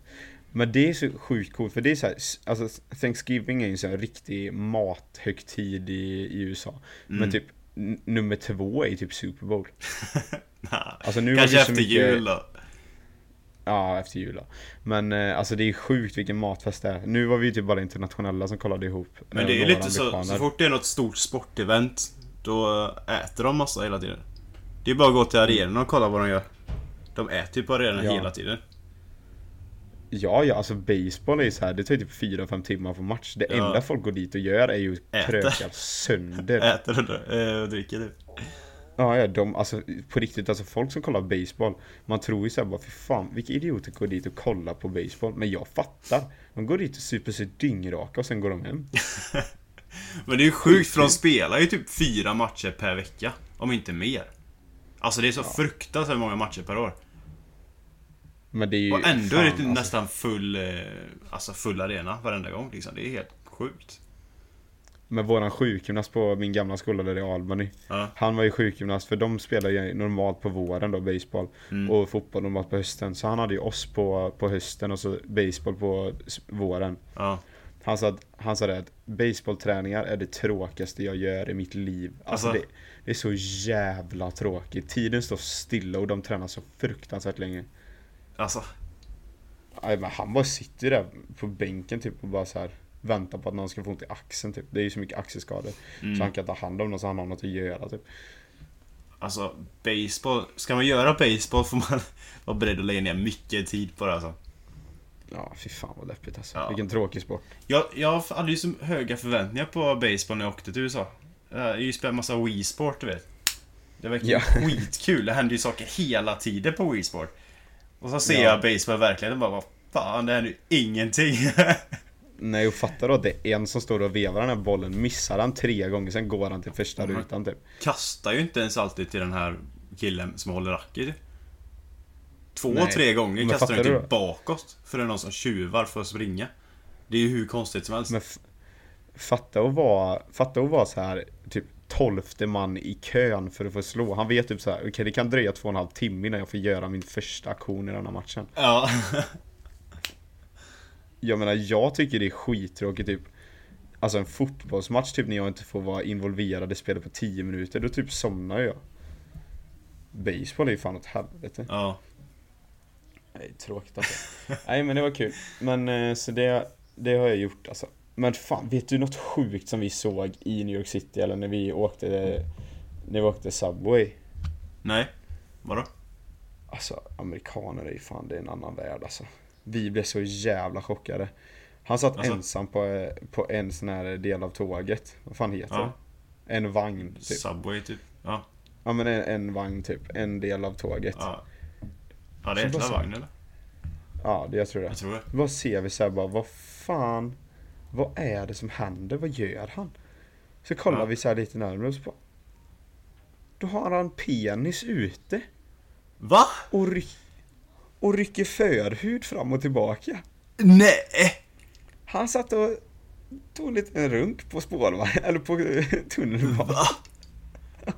Men det är så sjukt coolt för det är så här, alltså Thanksgiving är ju en sån här riktig mathögtid i, i USA. Mm. Men typ nummer två är typ Super Bowl. Nah. Alltså nu Kanske så efter mycket, jul då. Ja, efter jul då. Men eh, alltså det är sjukt vilken matfest det är. Nu var vi ju typ bara internationella som kollade ihop. Men eh, det är några lite så, så fort det är något stort sportevent Då äter de massa hela tiden Det är bara att gå till arenan och kolla vad de gör De äter ju på arenan Ja. hela tiden Ja, ja, alltså baseball är ju så här, det tar ju typ 4-5 timmar på match. Det Ja. enda folk går dit och gör är ju Äter. krökar sönder. Äter eh, och dricker typ Ja, ja, de, alltså på riktigt, alltså folk som kollar baseball Man tror ju såhär bara, för fan, vilka idioter går dit och kollar på baseball? Men jag fattar De går dit och super sig dyngraka och sen går de hem Men det är ju sjukt för de spelar ju typ fyra matcher per vecka Om inte mer Alltså det är så fruktansvärt många matcher per år Men det är ju Och ändå är det typ fan, alltså, nästan full, eh, alltså full arena varenda gång liksom. Det är helt sjukt. Med våran sjukgymnast på min gamla skola där i Albany Ja. Han var ju sjukgymnast för de spelar ju normalt på våren då, baseball Mm. Och fotboll normalt på hösten Så han hade ju oss på, på hösten och så baseball på våren Ja. Han sa, att, han sa det att baseballträningar är det tråkigaste jag gör i mitt liv. Alltså, Alltså- det, det är så jävla tråkigt. Tiden står stilla och de tränar så fruktansvärt länge. Alltså, Aj, men han bara sitter där på bänken typ och bara så här väntar på att någon ska få ont i axeln typ. Det är ju så mycket axelskador. Mm. Så han kan ta hand om någon så han har något att göra typ. alltså baseball. Ska man göra baseball får man vara beredd att lägga ner mycket tid på det alltså. Ja, fy fan vad deppigt alltså. Ja. Vilken tråkig sport. Jag, jag hade ju så höga förväntningar på baseball när jag åkte till USA. Jag spelat massa Wii Sport du vet. Det verkar Ja. skitkul. Det händer ju saker hela tiden på Wii Sport. Och så ser Ja. jag baseball verkligen och bara vad fan det händer ju ingenting. Nej och fattar då att det är en som står och vevar den här bollen, missar han tre gånger, sen går han till första Mm. rutan typ. kastar ju inte ens alltid till den här killen som håller racket. Två, Nej, tre gånger men kastar du typ då? bakåt. För det är någon som tjuvar för att springa. Det är ju hur konstigt som helst. Men fatta att vara, fatta att vara så här typ tolfte man i kön för att få slå. Han vet typ så här, okej det kan dröja två och en halv timme innan jag får göra min första aktion i den här matchen. Ja. Jag menar, jag tycker det är skittråkigt typ Alltså en fotbollsmatch typ när jag inte får vara involverad i spelet på 10 minuter, då typ somnar jag. Baseball är ju fan åt helvete. ja. Nej, tråkigt alltså. Nej men det var kul. Men eh, så det, det har jag gjort alltså. Men fan, vet du något sjukt som vi såg i New York City eller när vi åkte, när vi åkte Subway? Nej. Vadå? Alltså amerikaner är ju fan, det är en annan värld alltså. Vi blev så jävla chockade. Han satt Alltså? ensam på, eh, på en sån här del av tåget. Vad fan heter Ja. det? En vagn typ. Subway typ. Ja. Ja men en, en vagn typ, en del av tåget. Ja, Ja. Ja, det är hela så- vagn eller? det jag tror det. Jag tror det. Vad ser vi såhär bara, vad fan Vad är det som händer? Vad gör han? Så kollar Ja. vi så här lite närmare och så bara Då har han penis ute Va? och, ryck, och rycker förhud fram och tillbaka Nej! Han satt och tog en liten runk på spårvagn, eller på eh, tunnelbanan Va?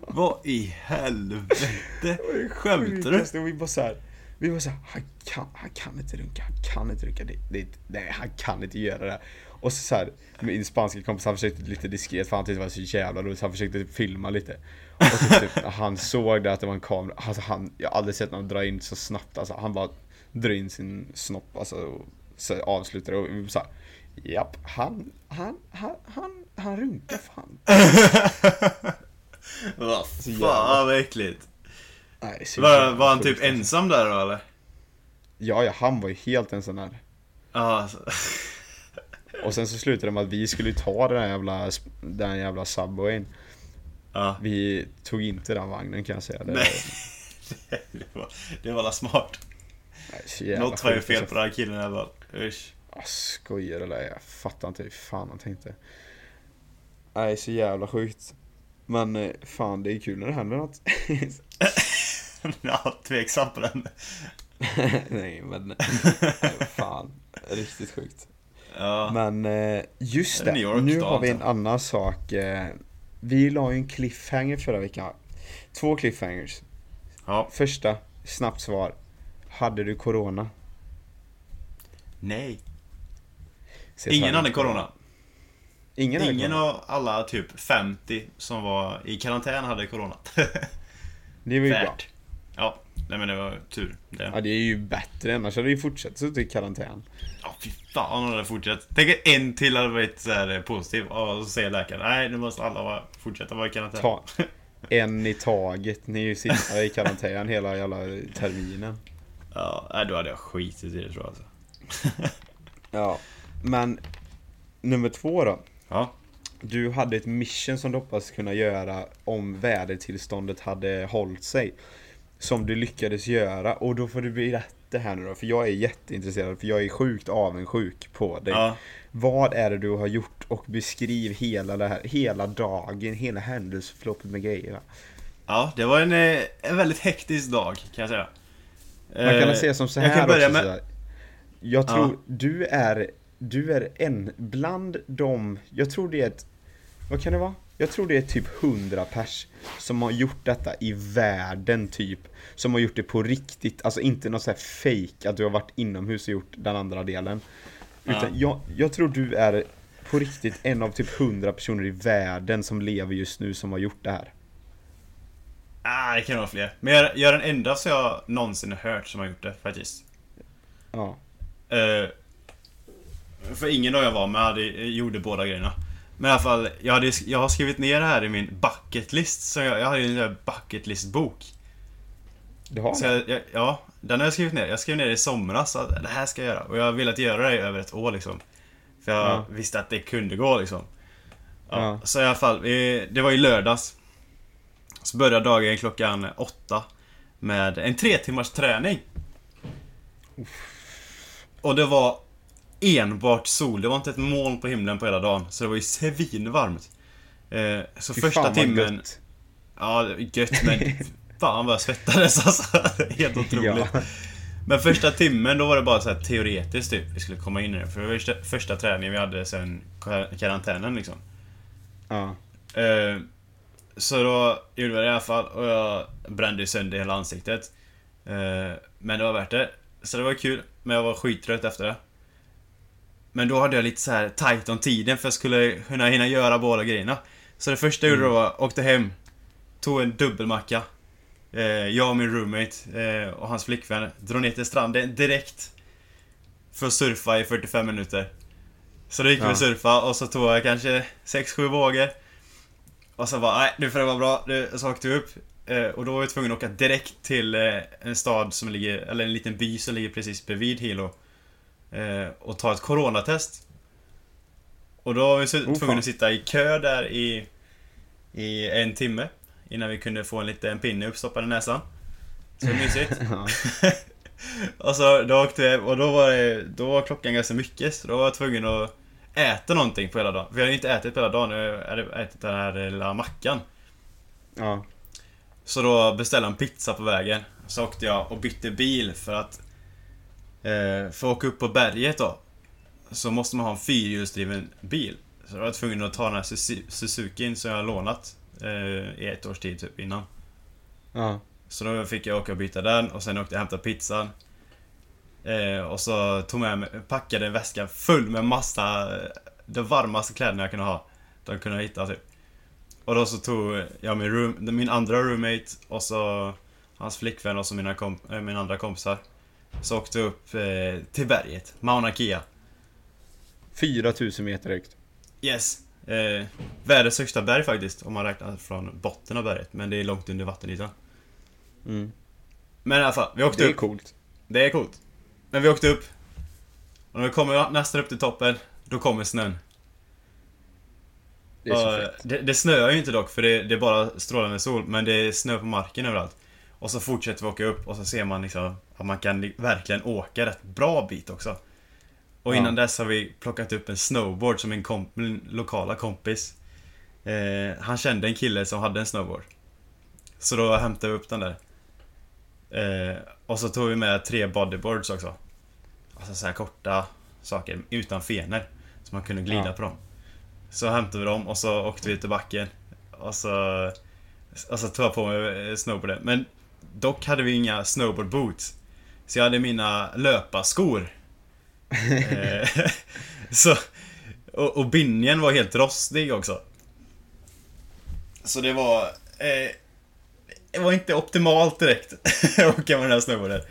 Vad i helvete? Skämtar du? Sjukaste, och vi bara så här, vi var så här, han kan, han kan inte runka, han kan inte runka, det, det, nej han kan inte göra det. Och så, så här, min spanska kompis han försökte lite diskret för han tyckte det var så jävla roligt så han försökte typ filma lite. Och så typ, han såg det att det var en kamera, alltså han, jag har aldrig sett någon dra in så snabbt alltså, han bara drar in sin snopp alltså, och så avslutar och vi bara så här, japp, han, han, han, han, han runkar fan. Vad fan vad äckligt. Nej, Var, var han typ ensam där då eller? Ja, ja, han var ju helt ensam där. Ja, alltså. Och sen så slutade det med att vi skulle ta den här jävla, den här jävla Subwayn. Ja. Vi tog inte den vagnen kan jag säga. Det, Nej. Det var, det var smart. nej, Något var ju fel alltså. på den här killen i alla fall. Usch. Skojar eller? Jag fattar inte hur fan han tänkte. Nej, så jävla sjukt. Men eh, fan, det är kul när det händer något. Ja, tveksam på den. nej, men fan. Riktigt sjukt. Ja. Men eh, just det, York nu har vi en annan sak. eh, Vi la ju en cliffhanger förra veckan. Två cliffhangers. ja. Första, snabbt svar. Hade du corona? Nej. Se Ingen hade corona. Ingen, Ingen corona. av alla typ 50 som var i karantän hade corona. Det var ju bra. Ja, nej men det var tur. Det. Ja, det är ju bättre, annars hade ju fortsatt suttit i karantän. Ja, fy fan om det fortsatt. Tänk att en till hade varit så här positiv och så säger läkaren nej nu måste alla vara, fortsätta vara i karantän. Ta en i taget, ni är ju sitta i karantän hela jävla terminen. Ja, då hade jag skitit i det tror jag alltså. Ja, men nummer två då. Ja. Du hade ett mission som du hoppas kunna göra om vädertillståndet hade hållit sig. Som du lyckades göra och då får du berätta här nu då, för jag är jätteintresserad, för jag är sjukt avundsjuk på dig. Ja. Vad är det du har gjort och beskriv hela det här, hela dagen, hela händelseförloppet med grejerna. Ja, det var en, eh, en väldigt hektisk dag kan jag säga. Man kan Eh, säga som så jag här kan börja också. med-. Jag tror Ja. du är, du är en bland de, jag tror det är ett, vad kan det vara? Jag tror det är typ 100 pers som har gjort detta i världen typ. Som har gjort det på riktigt, alltså inte något så här fake att du har varit inomhus och gjort den andra delen. Utan Ja. jag, jag tror du är på riktigt en av typ 100 personer i världen som lever just nu som har gjort det här. Ah, det kan vara fler. Men jag, jag är den enda som jag någonsin har hört som har gjort det faktiskt. Ja. Eh, för ingen av jag var med hade, gjorde båda grejerna. Men i alla fall, jag, hade, jag har skrivit ner det här i min bucket list. Så jag, jag hade ju en sån där bucket list bok. Det har Så jag, jag, ja, den har jag skrivit ner. Jag skrev ner det i somras att det här ska jag göra. Och jag har velat göra det i över ett år liksom. För jag Ja. visste att det kunde gå liksom. Ja, Ja. Så i alla fall, det var i lördags. Så började dagen klockan åtta. Med en tre timmars träning. Och det var enbart sol. Det var inte ett moln på himlen på hela dagen. Så det var ju svinvarmt. Eh, så Fy första fan, vad timmen... gött. Ja, gött men fan vad jag svettades alltså. Helt otroligt. Ja. Men första timmen då var det bara så teoretiskt typ. Vi skulle komma in i det. För det var första, första träningen vi hade sen kar- karantänen liksom. Ja. Eh, så då gjorde vi det i alla fall och jag brände sönder hela ansiktet. Eh, men det var värt det. Så det var kul. Men jag var skittrött efter det. Men då hade jag lite så här tight om tiden för jag skulle kunna hinna göra båda grejerna. Så det första jag gjorde då var, åkte hem, tog en dubbelmacka. Eh, jag och min roommate eh, och hans flickvän drog ner till stranden direkt. För att surfa i 45 minuter. Så då gick vi Ja. och surfa och så tog jag kanske 6-7 vågor. Och så bara, nej nu får det vara bra. Så åkte vi upp. Eh, och då var vi tvungna att åka direkt till eh, en stad som ligger, eller en liten by som ligger precis bredvid Hilo. Eh, och ta ett coronatest. Och då var vi Oh, fan. tvungna att sitta i kö där i, i en timme. Innan vi kunde få en liten pinne uppstoppad i näsan. Så mysigt. Och så då åkte vi och då var det, då var klockan ganska mycket så då var jag tvungen att äta någonting på hela dagen. För jag hade inte ätit på hela dagen, jag hade ätit den här lilla mackan. ja. Så då beställde jag en pizza på vägen. Så åkte jag och bytte bil för att... Eh, för att åka upp på berget då. Så måste man ha en fyrhjulsdriven bil. Så då var jag tvungen att ta den här Suzu- Suzukin som jag har lånat. Eh, I ett års tid typ innan. Ja. Så då fick jag åka och byta den och sen åkte jag och hämtade pizzan. Eh, och så tog med mig, packade en väska full med massa, eh, de varmaste kläderna jag kunde ha. De kunde hitta typ. Och då så tog jag min, room, min andra roommate och så hans flickvän och så mina, komp, äh, mina andra kompisar. Så åkte vi upp eh, till berget, Mauna Kea. 4000 meter högt. Yes. Eh, världens högsta berg faktiskt, om man räknar från botten av berget. Men det är långt under vattenytan. Mm. Men i alla fall, vi åkte Det är upp. coolt. Det är coolt. Men vi åkte upp. Och när vi kommer nästan upp till toppen, då kommer snön. Det är så Och, fett. det, det snöar ju inte dock, för det, det är bara strålande sol. Men det är snö på marken överallt. Och så fortsätter vi åka upp och så ser man liksom att man kan li- verkligen åka rätt bra bit också. Och Ja. innan dess har vi plockat upp en snowboard som min, komp- min lokala kompis. Eh, han kände en kille som hade en snowboard. Så då hämtade vi upp den där. Eh, och så tog vi med tre bodyboards också. Alltså så här korta saker utan fenor. Så man kunde glida Ja. på dem. Så hämtade vi dem och så åkte vi ut i backen. Och så, och så tog jag på mig snowboarden. Men dock hade vi inga snowboard boots. Så jag hade mina löparskor. Eh, så, och, och bindningen var helt rostig också. Så det var eh, det var inte optimalt direkt att åka med den här snowboarden.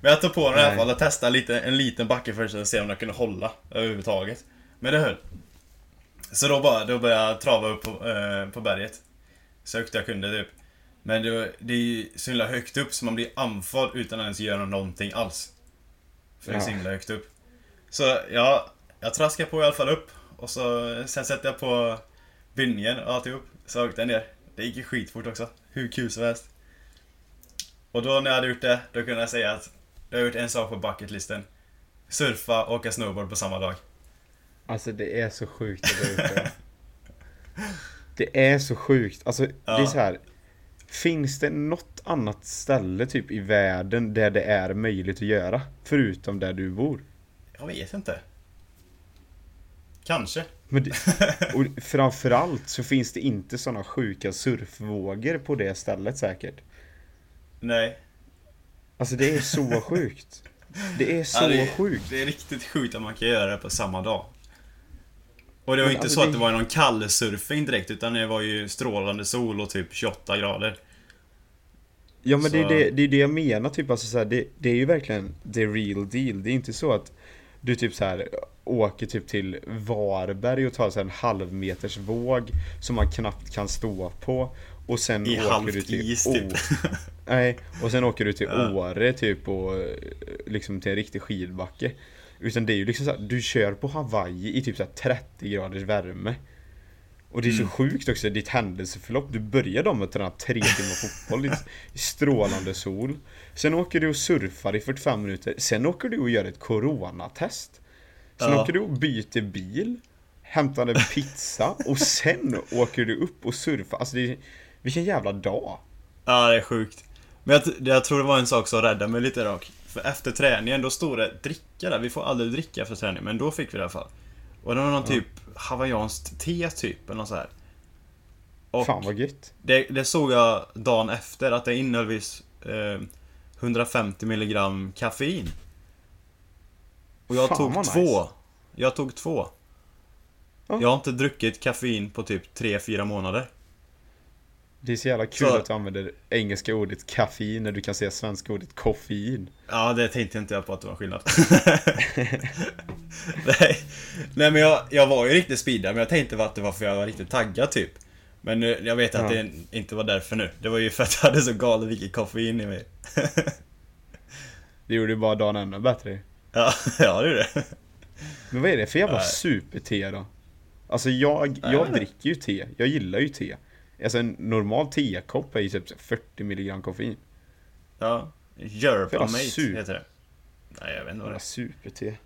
Men jag tog på den i alla fall och testade lite, en liten backe först och se om jag kunde hålla överhuvudtaget. Men det höll. Så då, bara, då började jag trava upp på, eh, på berget. Så högt jag kunde typ. Men det, var- det är ju så himla högt upp så man blir andfådd utan att ens göra någonting alls. För det är så Ja. himla högt upp. Så ja, jag traskade på i alla fall upp. Och så, sen sätter jag på bindningen och alltihop. Så åkte jag ner. Det gick ju skitfort också. Hur kul som helst. Och då när jag hade gjort det, då kunde jag säga att jag har gjort en sak på bucketlisten. Surfa och åka snowboard på samma dag. Alltså det är så sjukt att du det. Det är så sjukt. Alltså det är Ja. så här. Finns det något annat ställe typ i världen där det är möjligt att göra? Förutom där du bor? Jag vet inte. Kanske. Men det, och framförallt så finns det inte sådana sjuka surfvågor på det stället säkert. Nej. Alltså det är så sjukt. Det är så Ja, det, är- sjukt. Det är riktigt sjukt att man kan göra det på samma dag. Och det var Men inte alltså så att det- var någon kallsurfing direkt, utan det var ju strålande sol och typ 28 grader. Ja men det är det, det är det jag menar typ alltså så här, det, det är ju verkligen the real deal. Det är inte så att du typ så här åker typ till Varberg och tar så här en halv meters våg som man knappt kan stå på och sen I åker du till is, typ. Nej, och sen åker du till. Åre typ och eh, liksom till en riktig skidbacke. Utan det är ju liksom så här, du kör på Hawaii i typ så här 30 graders värme. Och det är så Mm. sjukt också, ditt händelseförlopp. Du börjar då med att träna tre timmar fotboll i strålande sol. Sen åker du och surfar i 45 minuter. Sen åker du och gör ett coronatest. Sen Ja. åker du och byter bil. Hämtar en pizza och sen åker du upp och surfar. Alltså det är, vilken jävla dag. Ja, det är sjukt. Men jag, jag tror det var en sak som räddade mig lite dock. För efter träningen, då stod det dricka där. Vi får aldrig dricka efter träning, men då fick vi det i alla fall. Och det var någon Ja. typ hawaiianskt te typ, eller något så här. Och Fan vad gött. det, det såg jag dagen efter, att det innehöll viss eh, 150 milligram koffein. Och jag Fan, tog två. nice. Jag tog två. Ja. Jag har inte druckit koffein på typ 3-4 månader. Det är så jävla kul Så- att du använder engelska ordet kaffein när du kan säga svenska ordet koffein. Ja, det tänkte inte jag på att det var skillnad. Nej. Nej, men jag, jag var ju riktigt speedad, men jag tänkte att det var för jag var riktigt taggad typ. Men nu, jag vet att Ja. det inte var därför nu. Det var ju för att jag hade så galet mycket koffein i mig. Det gjorde ju bara dagen ännu bättre. ja, ja, det är det. Men vad är det för jävla Nej. super-te då? Alltså jag, jag dricker ju te. Jag gillar ju te. Alltså en normal tekopp är ju typ 40 milligram koffein. Ja. Yerba Jävla mate sur. heter det. Nej, jag vet inte vad det är. super-te.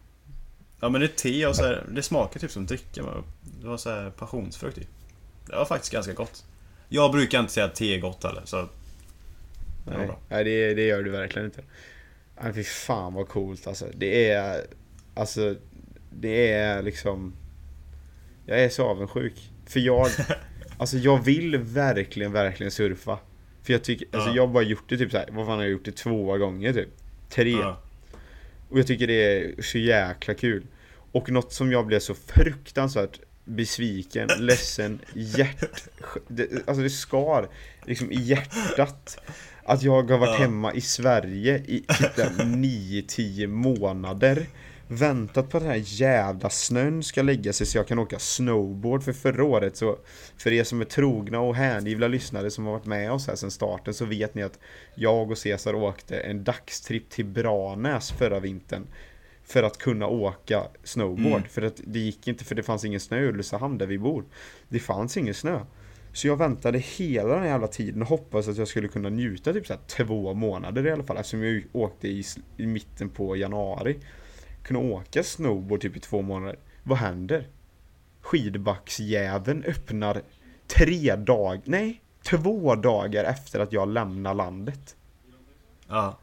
Ja, men det är te och så här, det smakar typ som dricka. Det var så här passionsfrukt i. Det var faktiskt ganska gott. Jag brukar inte säga att te är gott heller, så... Det Nej. Nej det, det gör du verkligen inte. Nej fy fan vad coolt alltså. Det är, alltså, det är liksom Jag är så avundsjuk. För jag, alltså jag vill verkligen, verkligen surfa. För jag tycker, alltså Ja. jag har bara gjort det typ så här, vad fan har jag gjort det två gånger typ? Tre. Ja. Och jag tycker det är så jäkla kul. Och något som jag blev så fruktansvärt besviken, ledsen, hjärt... Det, alltså det skar liksom i hjärtat. Att jag har varit Ja. hemma i Sverige i typ 9-10 månader. Väntat på att den här jävla snön ska lägga sig så jag kan åka snowboard. För förra året så, för er som är trogna och hängivna lyssnare som har varit med oss här sedan starten så vet ni att jag och Cesar åkte en dagstripp till Branäs förra vintern. För att kunna åka snowboard. Mm. För att det gick inte för det fanns ingen snö i Ulricehamn där vi bor. Det fanns ingen snö. Så jag väntade hela den här jävla tiden och hoppades att jag skulle kunna njuta typ så två månader i alla fall. Eftersom jag åkte i, i mitten på januari. Kunna åka snowboard typ i två månader. Vad händer? Skidbacksjäveln öppnar tre dagar, nej, två dagar efter att jag lämnar landet. Ja.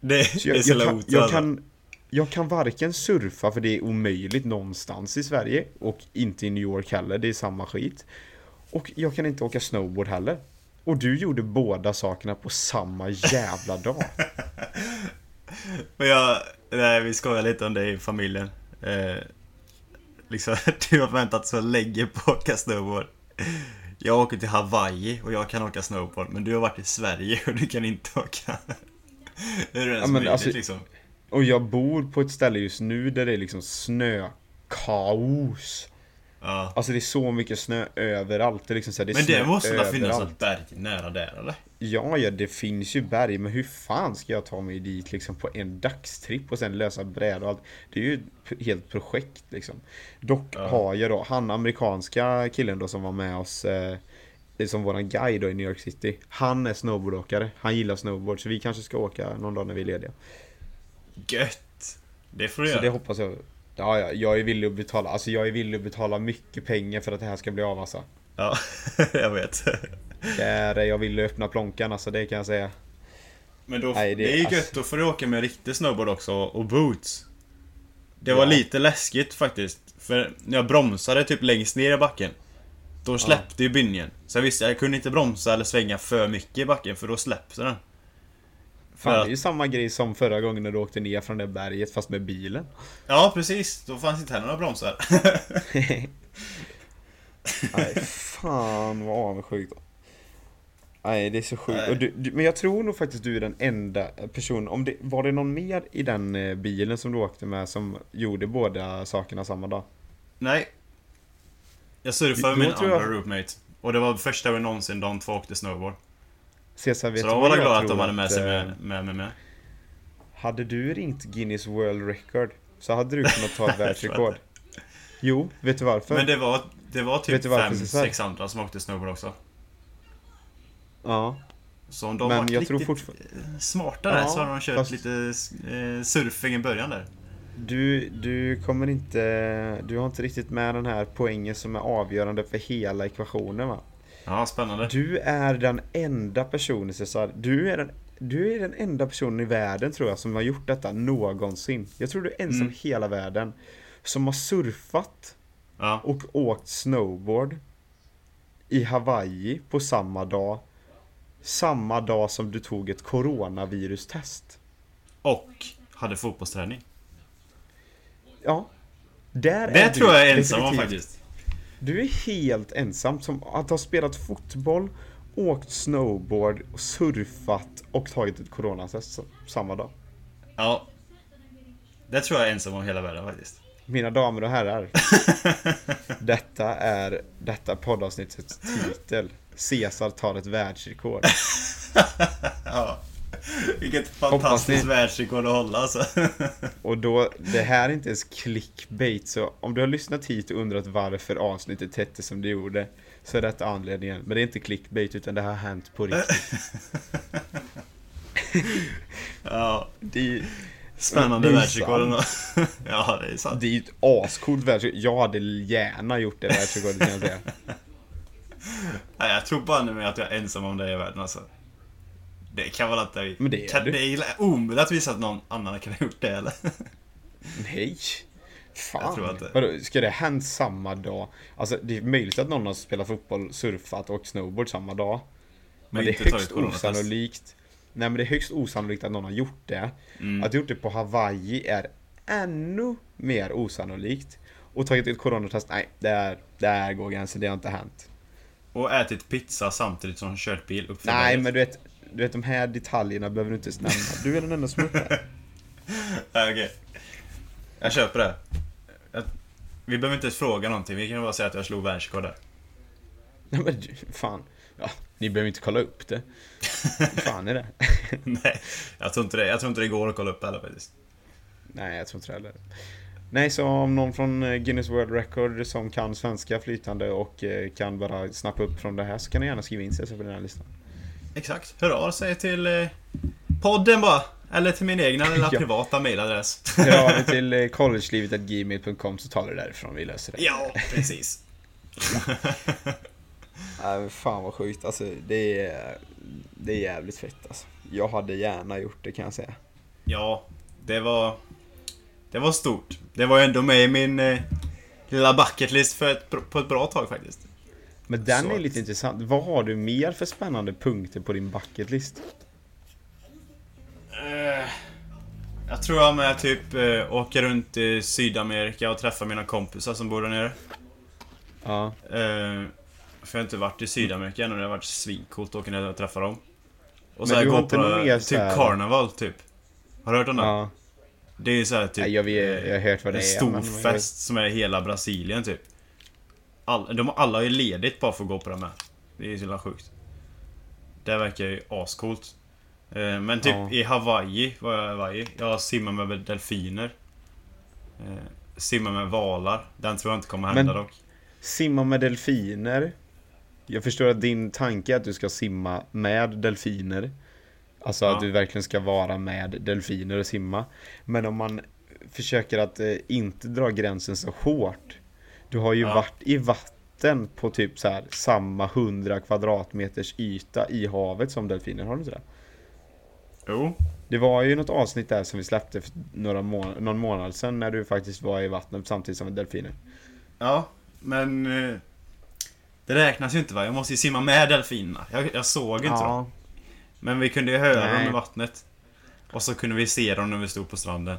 Det, Så det jag, är så jag, kan, jag, alltså. kan, jag kan varken surfa för det är omöjligt någonstans i Sverige och inte i New York heller, det är samma skit. Och jag kan inte åka snowboard heller. Och du gjorde båda sakerna på samma jävla dag. Men jag, nej, vi skojar lite om det i familjen. Eh, liksom, du har väntat så länge på att åka snowboard. Jag åker till Hawaii och jag kan åka snowboard, men du har varit i Sverige och du kan inte åka. Hur är det ens Ja, möjligt alltså- liksom? Och jag bor på ett ställe just nu där det är liksom snökaos. Ja. Alltså det är så mycket snö överallt. Det är liksom så här, det är Men det måste väl finnas ett berg nära där eller? Ja, ja, det finns ju berg, men hur fan ska jag ta mig dit liksom på en dagstripp och sen lösa bräda och allt? Det är ju ett helt projekt liksom. Dock Ja. har jag då, han amerikanska killen då som var med oss eh, som våran guide då i New York City. Han är snowboardåkare, han gillar snowboard, så vi kanske ska åka någon dag när vi är lediga. Gött! Det får du Så göra. det hoppas jag. Ja, ja, jag är villig att betala, alltså jag är villig att betala mycket pengar för att det här ska bli av alltså. Ja, jag vet. Där är jag att öppna plånkan alltså, det kan jag säga. Men då, Nej, det- det, är ju gött, alltså- då får du åka med riktig snowboard också och boots. Det var Ja. lite läskigt faktiskt. För när jag bromsade typ längst ner i backen. Då släppte ju bynjen. Så jag visste, jag kunde inte bromsa eller svänga för mycket i backen för då släppte den. Fan, För det är ju samma grej som förra gången när du åkte ner från det berget fast med bilen. Ja, precis. Då fanns inte heller några bromsar. Nej, fan vad avundsjukt. Nej, det är så sjukt. Du, du, men jag tror nog faktiskt du är den enda personen. Om det, var det någon mer i den eh, bilen som du åkte med som gjorde båda sakerna samma dag? Nej. Jag surfade med min andra jag- roommate. Och det var första gången någonsin de två åkte snowboard. Cesar, vet Så de var jag glada att de hade med sig eh, med, med, med, med. Hade du ringt Guinness World Record så hade du kunnat ta ett världsrekord. Jo, vet du varför? Men det var, det var typ du varför, fem, Cesar? sex andra som åkte snowboard också. Ja, Så om de Men varit jag lite tror fortfarande- smartare Ja, så hade de kört fast- lite eh, surfing i början där. du, du kommer inte... Du har inte riktigt med den här poängen som är avgörande för hela ekvationen va? Ja, spännande. Du är den enda personen Cesar, du är den, du är den enda personen i världen tror jag som har gjort detta någonsin. Jag tror du är ensam Mm. i hela världen som har surfat Ja. och åkt snowboard i Hawaii på samma dag. Samma dag som du tog ett coronavirustest. Och hade fotbollsträning. Ja. Där Det är tror du jag är ensam om faktiskt. Du är helt ensam som att ha spelat fotboll, åkt snowboard, surfat och tagit ett coronatest samma dag. Ja. Det tror jag är ensam om hela världen faktiskt. Mina damer och herrar. detta är detta poddavsnittets titel. Caesar tar ett världsrekord. Ja. Vilket fantastiskt världsrekord att hålla alltså. Och då, det här är inte ens clickbait, så om du har lyssnat hit och undrat varför avsnittet hette som det gjorde, så är detta anledningen. Men det är inte clickbait, utan det har hänt på riktigt. Ja. Det, Spännande är världsrekord ändå. Ja, det är sant. det är ju ett ascoolt världsrekord. Jag hade gärna gjort det världsrekordet kan jag säga. Nej, jag tror bara nu att jag är ensam om det i världen alltså. Det kan väl inte... Men det är kan, du. Det är omöjligt att visa att någon annan kan ha gjort det eller? Nej! Jag tror Fan! inte. Vadå, ska det hänt samma dag? Alltså det är möjligt att någon har spelat fotboll, surfat och snowboard samma dag. Men, Men det är högst osannolikt. Nej men det är högst osannolikt att någon har gjort det. Mm. Att ha gjort det på Hawaii är ännu mer osannolikt. Och tagit ett coronatest, nej, där, där går gränsen, det har inte hänt. Och ätit pizza samtidigt som kört bil upp för Nej berget. men du vet, du vet de här detaljerna behöver du inte ens nämna. Du är den enda som har gjort det. Okej. Jag köper det. Jag, vi behöver inte ens fråga någonting, vi kan bara säga att jag slog världsrekord där. Nej men fan. Ja, ni behöver inte kolla upp det. Fan är det? Nej, jag tror inte det. Jag tror inte det går att kolla upp heller faktiskt. Nej, jag tror inte det heller. Nej, så om någon från eh, Guinness World Record som kan svenska flytande och eh, kan bara snappa upp från det här så kan ni gärna skriva in sig på den här listan. Exakt. Hör av sig till eh, podden bara. Eller till min egna lilla Ja. privata mailadress. Hör av er till collegelivet.gmail.com så tar det därifrån, vi löser det. ja, precis. Nej, fan vad sjukt. Alltså, det är, det är jävligt fett alltså. Jag hade gärna gjort det kan jag säga. Ja, det var... Det var stort. Det var ju ändå med i min eh, lilla bucketlist för ett, på ett bra tag faktiskt. Men den Så är lite intressant. Vad har du mer för spännande punkter på din bucketlist? Eh, jag tror jag med typ eh, åka runt i Sydamerika och träffa mina kompisar som bor där nere. Ja. Eh, För jag har inte varit i Sydamerika än och det har varit svincoolt att åka ner och träffa dem. Och så Men här gå på typ Carnival typ. Har du hört om det? Ja. Det är så här typ jag, vet, jag har hört vad det en är. stor men- fest som är hela Brasilien typ. All, de alla har ju ledigt bara för att gå på det med. Det är ju så jävla sjukt. Det verkar ju ascoolt. Eh, Men typ Ja. i Hawaii, var jag i Hawaii. Jag simmar med delfiner. Eh, Simmar med valar. Den tror jag inte kommer hända Men- dock. Simma med delfiner. Jag förstår att din tanke är att du ska simma med delfiner. Alltså Ja. att du verkligen ska vara med delfiner och simma. Men om man försöker att eh, inte dra gränsen så hårt. Du har ju Ja. varit i vatten på typ så här samma 100 kvadratmeters yta i havet som delfiner, har du inte det? Jo. Det var ju något avsnitt där som vi släppte för några må- någon månad sedan när du faktiskt var i vattnet samtidigt som delfiner. Ja, men... eh, Det räknas ju inte va? Jag måste ju simma med delfinerna. Jag, jag såg inte dem. Men vi kunde ju höra Nej. dem i vattnet. Och så kunde vi se dem när vi stod på stranden.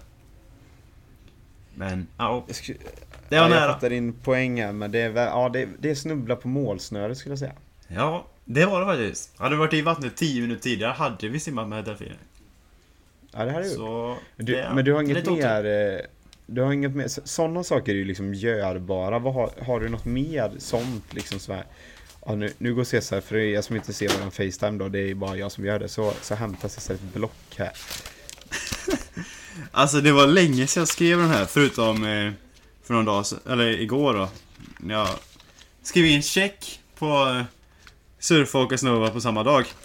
Men, ja. Jag, skulle, Det var ja, jag nära. fattar din poäng här, men det är, ja, det, det är snubbla på målsnöret skulle jag säga. Ja, det var det faktiskt. Hade vi varit i vattnet 10 minuter tidigare hade vi simmat med delfiner. Ja, det ju. Så... Du, det- men du har inget mer... eh, Du har inget mer... Sådana saker är ju liksom görbara. Vad har, har du något mer sånt liksom så här? Ja, nu, nu går Cesar, för er som inte ser våran Facetime då, det är bara jag som gör det, så, så hämtar Cesar ett block här. Alltså det var länge sedan jag skrev den här, förutom eh, för någon dag eller igår då. Jag skrev in check på eh, surfa och snowboard på samma dag.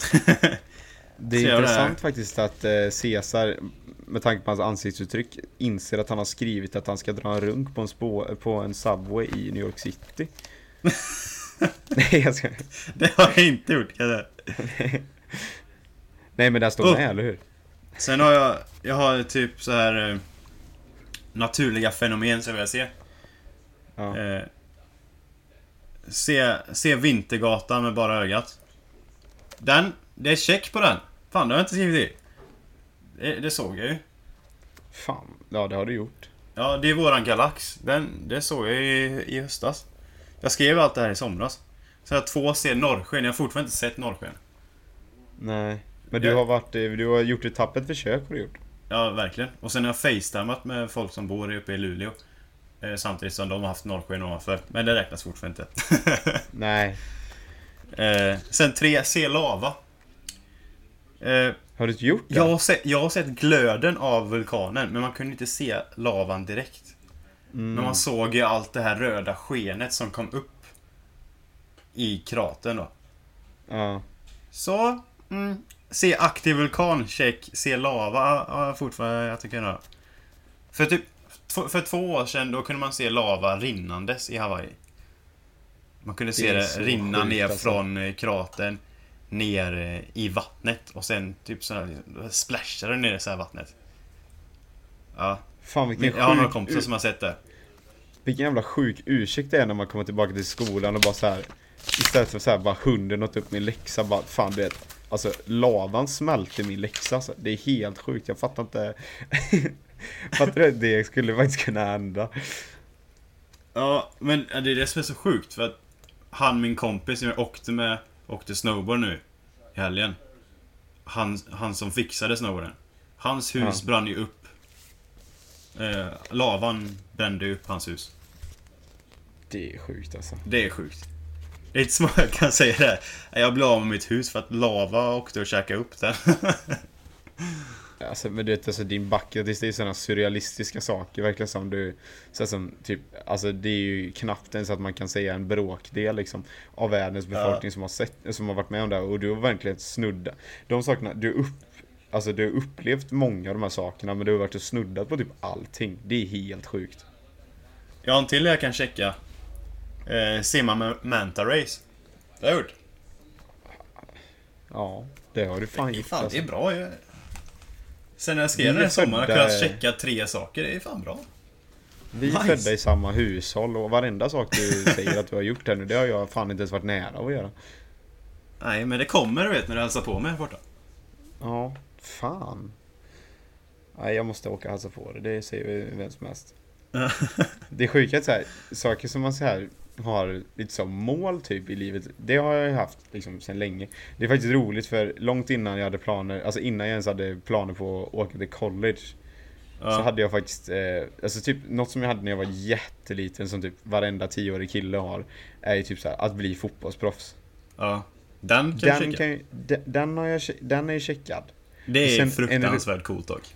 Det är jag det intressant faktiskt att eh, Cesar, med tanke på hans ansiktsuttryck, inser att han har skrivit att han ska dra en runk på en, spå, på en Subway i New York City. Nej, jag ska... det har jag inte gjort kan jag. Nej men där står Oh. med, eller hur? Sen har jag, jag har typ så här eh, naturliga fenomen som jag ser. Ja. Eh, se, se Vintergatan med bara ögat. Den, det är check på den. Fan, det har jag inte skrivit i. Det, det såg jag ju. Fan, ja det har du gjort. Ja, det är våran galax. Den, det såg jag i, i höstas. Jag skrev allt det här i somras. Så jag har två ser norrsken. Jag har fortfarande inte sett norrsken. Nej. Men du har varit, du har gjort ett tappert försök har du gjort. Ja, verkligen. Och sen har jag facetimat med folk som bor uppe i Luleå. Eh, samtidigt som de har haft norrsken ovanför. Men det räknas fortfarande inte. Nej. eh, sen tre, se lava. Eh, Har du inte gjort det? jag, har sett, jag har sett glöden av vulkanen, men man kunde inte se lavan direkt. Mm. Men man såg ju allt det här röda skenet som kom upp i kratern då. Ja. Så, mm, se aktiv vulkan, check. Se lava, ja, fortfarande jag tycker jag För typ, för två år sedan då kunde man se lava rinnandes i Hawaii. Man kunde se Det det, rinna ner alltså. från eh, kratern ner eh, i vattnet och sen typ sådär, splashade ner i så här vattnet. Ja, Fan vilken jag har några kompisar som har sett det. vilken jävla sjuk ursäkt det är när man kommer tillbaka till skolan och bara så här. Istället för så här bara hunden åt upp min läxa bara fan du vet. Alltså lavan smälte min läxa alltså. Det är helt sjukt, jag fattar inte. fattar du? att Det skulle faktiskt kunna hända. Ja, men det är det som är så sjukt för att han, min kompis som jag åkte med, åkte snowboard nu i helgen. Han, han som fixade snowboarden. Hans hus Ja. brann ju upp. Eh, lavan brände upp hans hus. Det är sjukt alltså. Det är sjukt. Det är inte många jag kan säga det. Jag blev av med mitt hus för att lava åkte och käkade upp den. Alltså men du vet alltså din bucket list det är sådana surrealistiska saker verkligen som du så här, som typ Alltså det är ju knappt ens att man kan säga en bråkdel liksom Av världens befolkning som har sett Som har varit med om det här och du har verkligen snuddat De sakerna, du upp Alltså du har upplevt många av de här sakerna men du har varit och snuddat på typ allting Det är helt sjukt Jag har en till jag kan checka. Eh, simma med Manta Race. Det har jag gjort. Ja Det har du fan Det är gjort fan, alltså. det är bra ju. Sen när jag skrev är den här sommaren har jag kunnat checka tre saker. Det är fan bra. Vi är Nice. födda i samma hushåll och varenda sak du säger att du har gjort här nu Det har jag fan inte ens varit nära att göra Nej, men det kommer du vet när du hälsar på mig här borta. Ja, fan. Nej, jag måste åka och hälsa på det. Det säger ju vem som helst. Det är sjukt att så här, saker som man så här har lite som mål typ i livet. Det har jag ju haft liksom sedan länge. Det är faktiskt roligt för långt innan jag hade planer, alltså innan jag ens hade planer på att åka till college. Ja. Så hade jag faktiskt, eh, alltså typ något som jag hade när jag var jätteliten som typ varenda tioårig kille har. Är ju typ så här, att bli fotbollsproffs. ja. Den kan Den, den, kan, ju- den, den, har jag, den är ju checkad. Det är fruktansvärt coolt dock.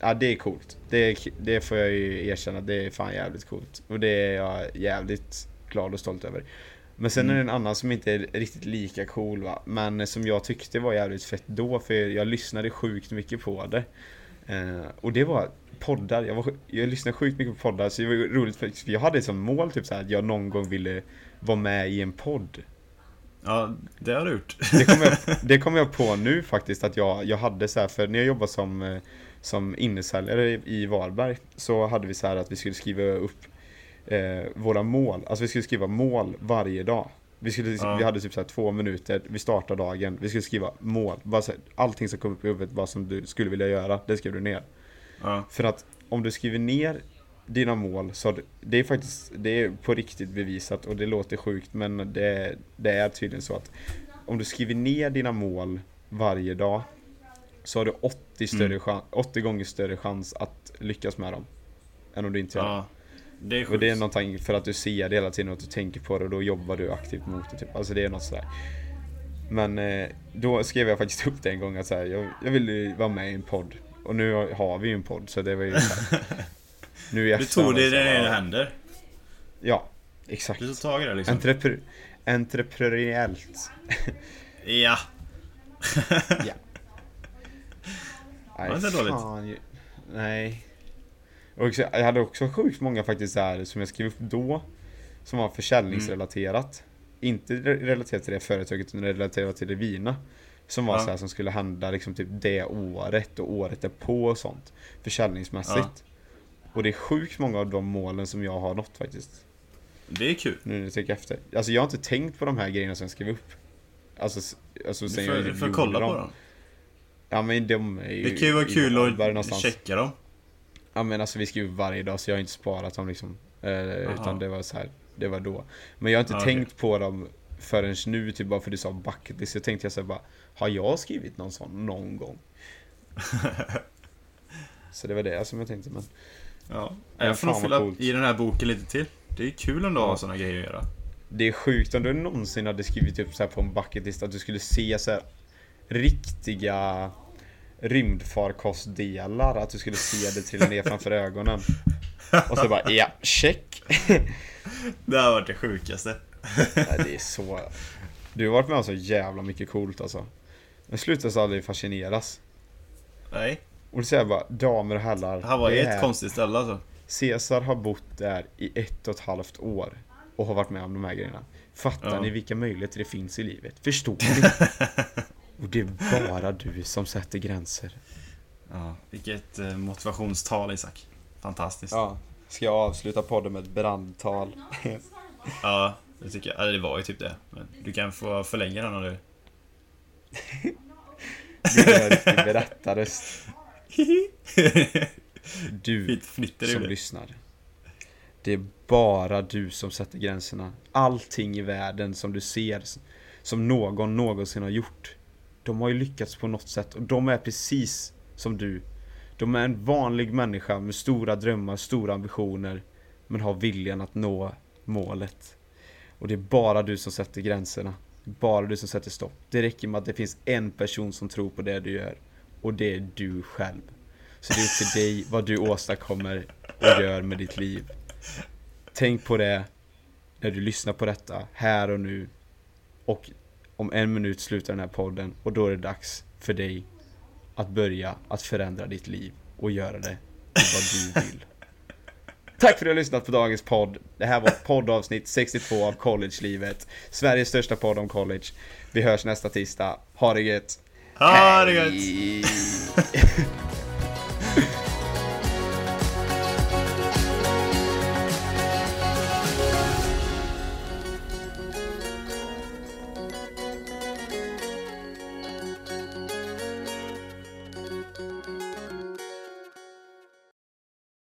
Ja det är coolt. Det, det får jag ju erkänna, det är fan jävligt coolt. Och det är jag jävligt glad och stolt över. Men sen är det en annan som inte är riktigt lika cool va. Men som jag tyckte var jävligt fett då, för jag lyssnade sjukt mycket på det. Eh, och det var poddar, jag, var, jag lyssnade sjukt mycket på poddar, så det var roligt för för jag hade som mål typ så här, att jag någon gång ville vara med i en podd. Ja, det har du gjort. Det kom jag, det kom jag på nu faktiskt att jag, jag hade så här, för när jag jobbade som, eh, som innesäljare i Varberg så hade vi så här att vi skulle skriva upp eh, våra mål, alltså vi skulle skriva mål varje dag. Vi, skulle, Ja. vi hade typ så här två minuter, vi startade dagen, vi skulle skriva mål, bara så här, allting som kom upp i huvudet, vad som du skulle vilja göra, det skrev du ner. Ja. För att om du skriver ner dina mål så det är faktiskt, det är på riktigt bevisat och det låter sjukt men det, det är tydligen så att om du skriver ner dina mål varje dag så har du 80, större Mm. chans, 80 gånger större chans att lyckas med dem. Än om du inte gör ja. Det är Och sjukt. det är någonting för att du ser det hela tiden och att du tänker på det och då jobbar du aktivt mot det. Typ. Alltså det är något sådär. Men eh, då skrev jag faktiskt upp det en gång att så här, jag, jag vill ju vara med i en podd. Och nu har- har vi ju en podd så det var ju så här, Nu i Du tog det i dina ja. händer. Ja, exakt. Du tog tag i det liksom. Entrepre entreprenöriellt. Ja. Ja. Var inte dåligt. Nej. Och också, jag hade också sjukt många faktiskt där som jag skrev upp då. Som var försäljningsrelaterat. Inte re- relaterat till det företaget utan relaterat till det vina. Som var Ja. så här som skulle hända liksom typ det året och året därpå och sånt. Försäljningsmässigt. Och det är sjukt många av de målen som jag har nått faktiskt. Det är kul. Nu när jag tänker efter. Alltså jag har inte tänkt på de här grejerna som jag skrev upp. Alltså, alltså Du sen får, jag du får kolla på dem. Ja men de är ju Det kan ju vara kul att någonstans. checka dem. Ja men alltså vi skriver varje dag så jag har inte sparat dem liksom. Eh, utan det var så här, det var då. Men jag har inte okej. tänkt på dem förrän nu, typ bara för du sa bucket list. Så tänkte jag så här bara, har jag skrivit någon sån någon gång? så det var det som jag tänkte men. Ja. Jag får nog fylla coolt. i den här boken lite till. Det är kul ändå att ha såna grejer att göra. Det är sjukt om du någonsin hade skrivit upp så här på en bucket list att du skulle se så riktiga rymdfarkostdelar, att du skulle se det trilla ner framför ögonen. Och så bara, ja, check! Det har varit det sjukaste. Nej, det är så... Du har varit med om så jävla mycket coolt alltså. Jag slutar aldrig fascineras. Nej. Och det säger jag bara, damer och herrar. Det här var det ett är- konstigt ställe alltså. Caesar har bott där i ett och ett halvt år. Och har varit med om de här grejerna. Fattar Ja. ni vilka möjligheter det finns i livet? Förstår ni? och det är bara du som sätter gränser. Ja. Vilket eh, motivationstal Isak. Fantastiskt. Ja. Ska jag avsluta podden med ett brandtal? Ja, det tycker jag. Eller det var ju typ det. Men du kan få förlänga den om du... Det en riktig berättarröst. Du som lyssnar. Det är bara du som sätter gränserna. Allting i världen som du ser som någon någonsin har gjort. De har ju lyckats på något sätt och de är precis som du. De är en vanlig människa med stora drömmar, stora ambitioner. Men har viljan att nå målet. Och det är bara du som sätter gränserna. Bara du som sätter stopp. Det räcker med att det finns en person som tror på det du gör. Och det är du själv. Så det är upp till dig vad du åstadkommer och gör med ditt liv. Tänk på det när du lyssnar på detta, här och nu. Och om en minut slutar den här podden och då är det dags för dig att börja att förändra ditt liv och göra det till vad du vill. Tack för att du har lyssnat på dagens podd. Det här var poddavsnitt 62 av College-livet. Sveriges största podd om college. Vi hörs nästa tisdag. Ha det gött. Ha det gött! Hej.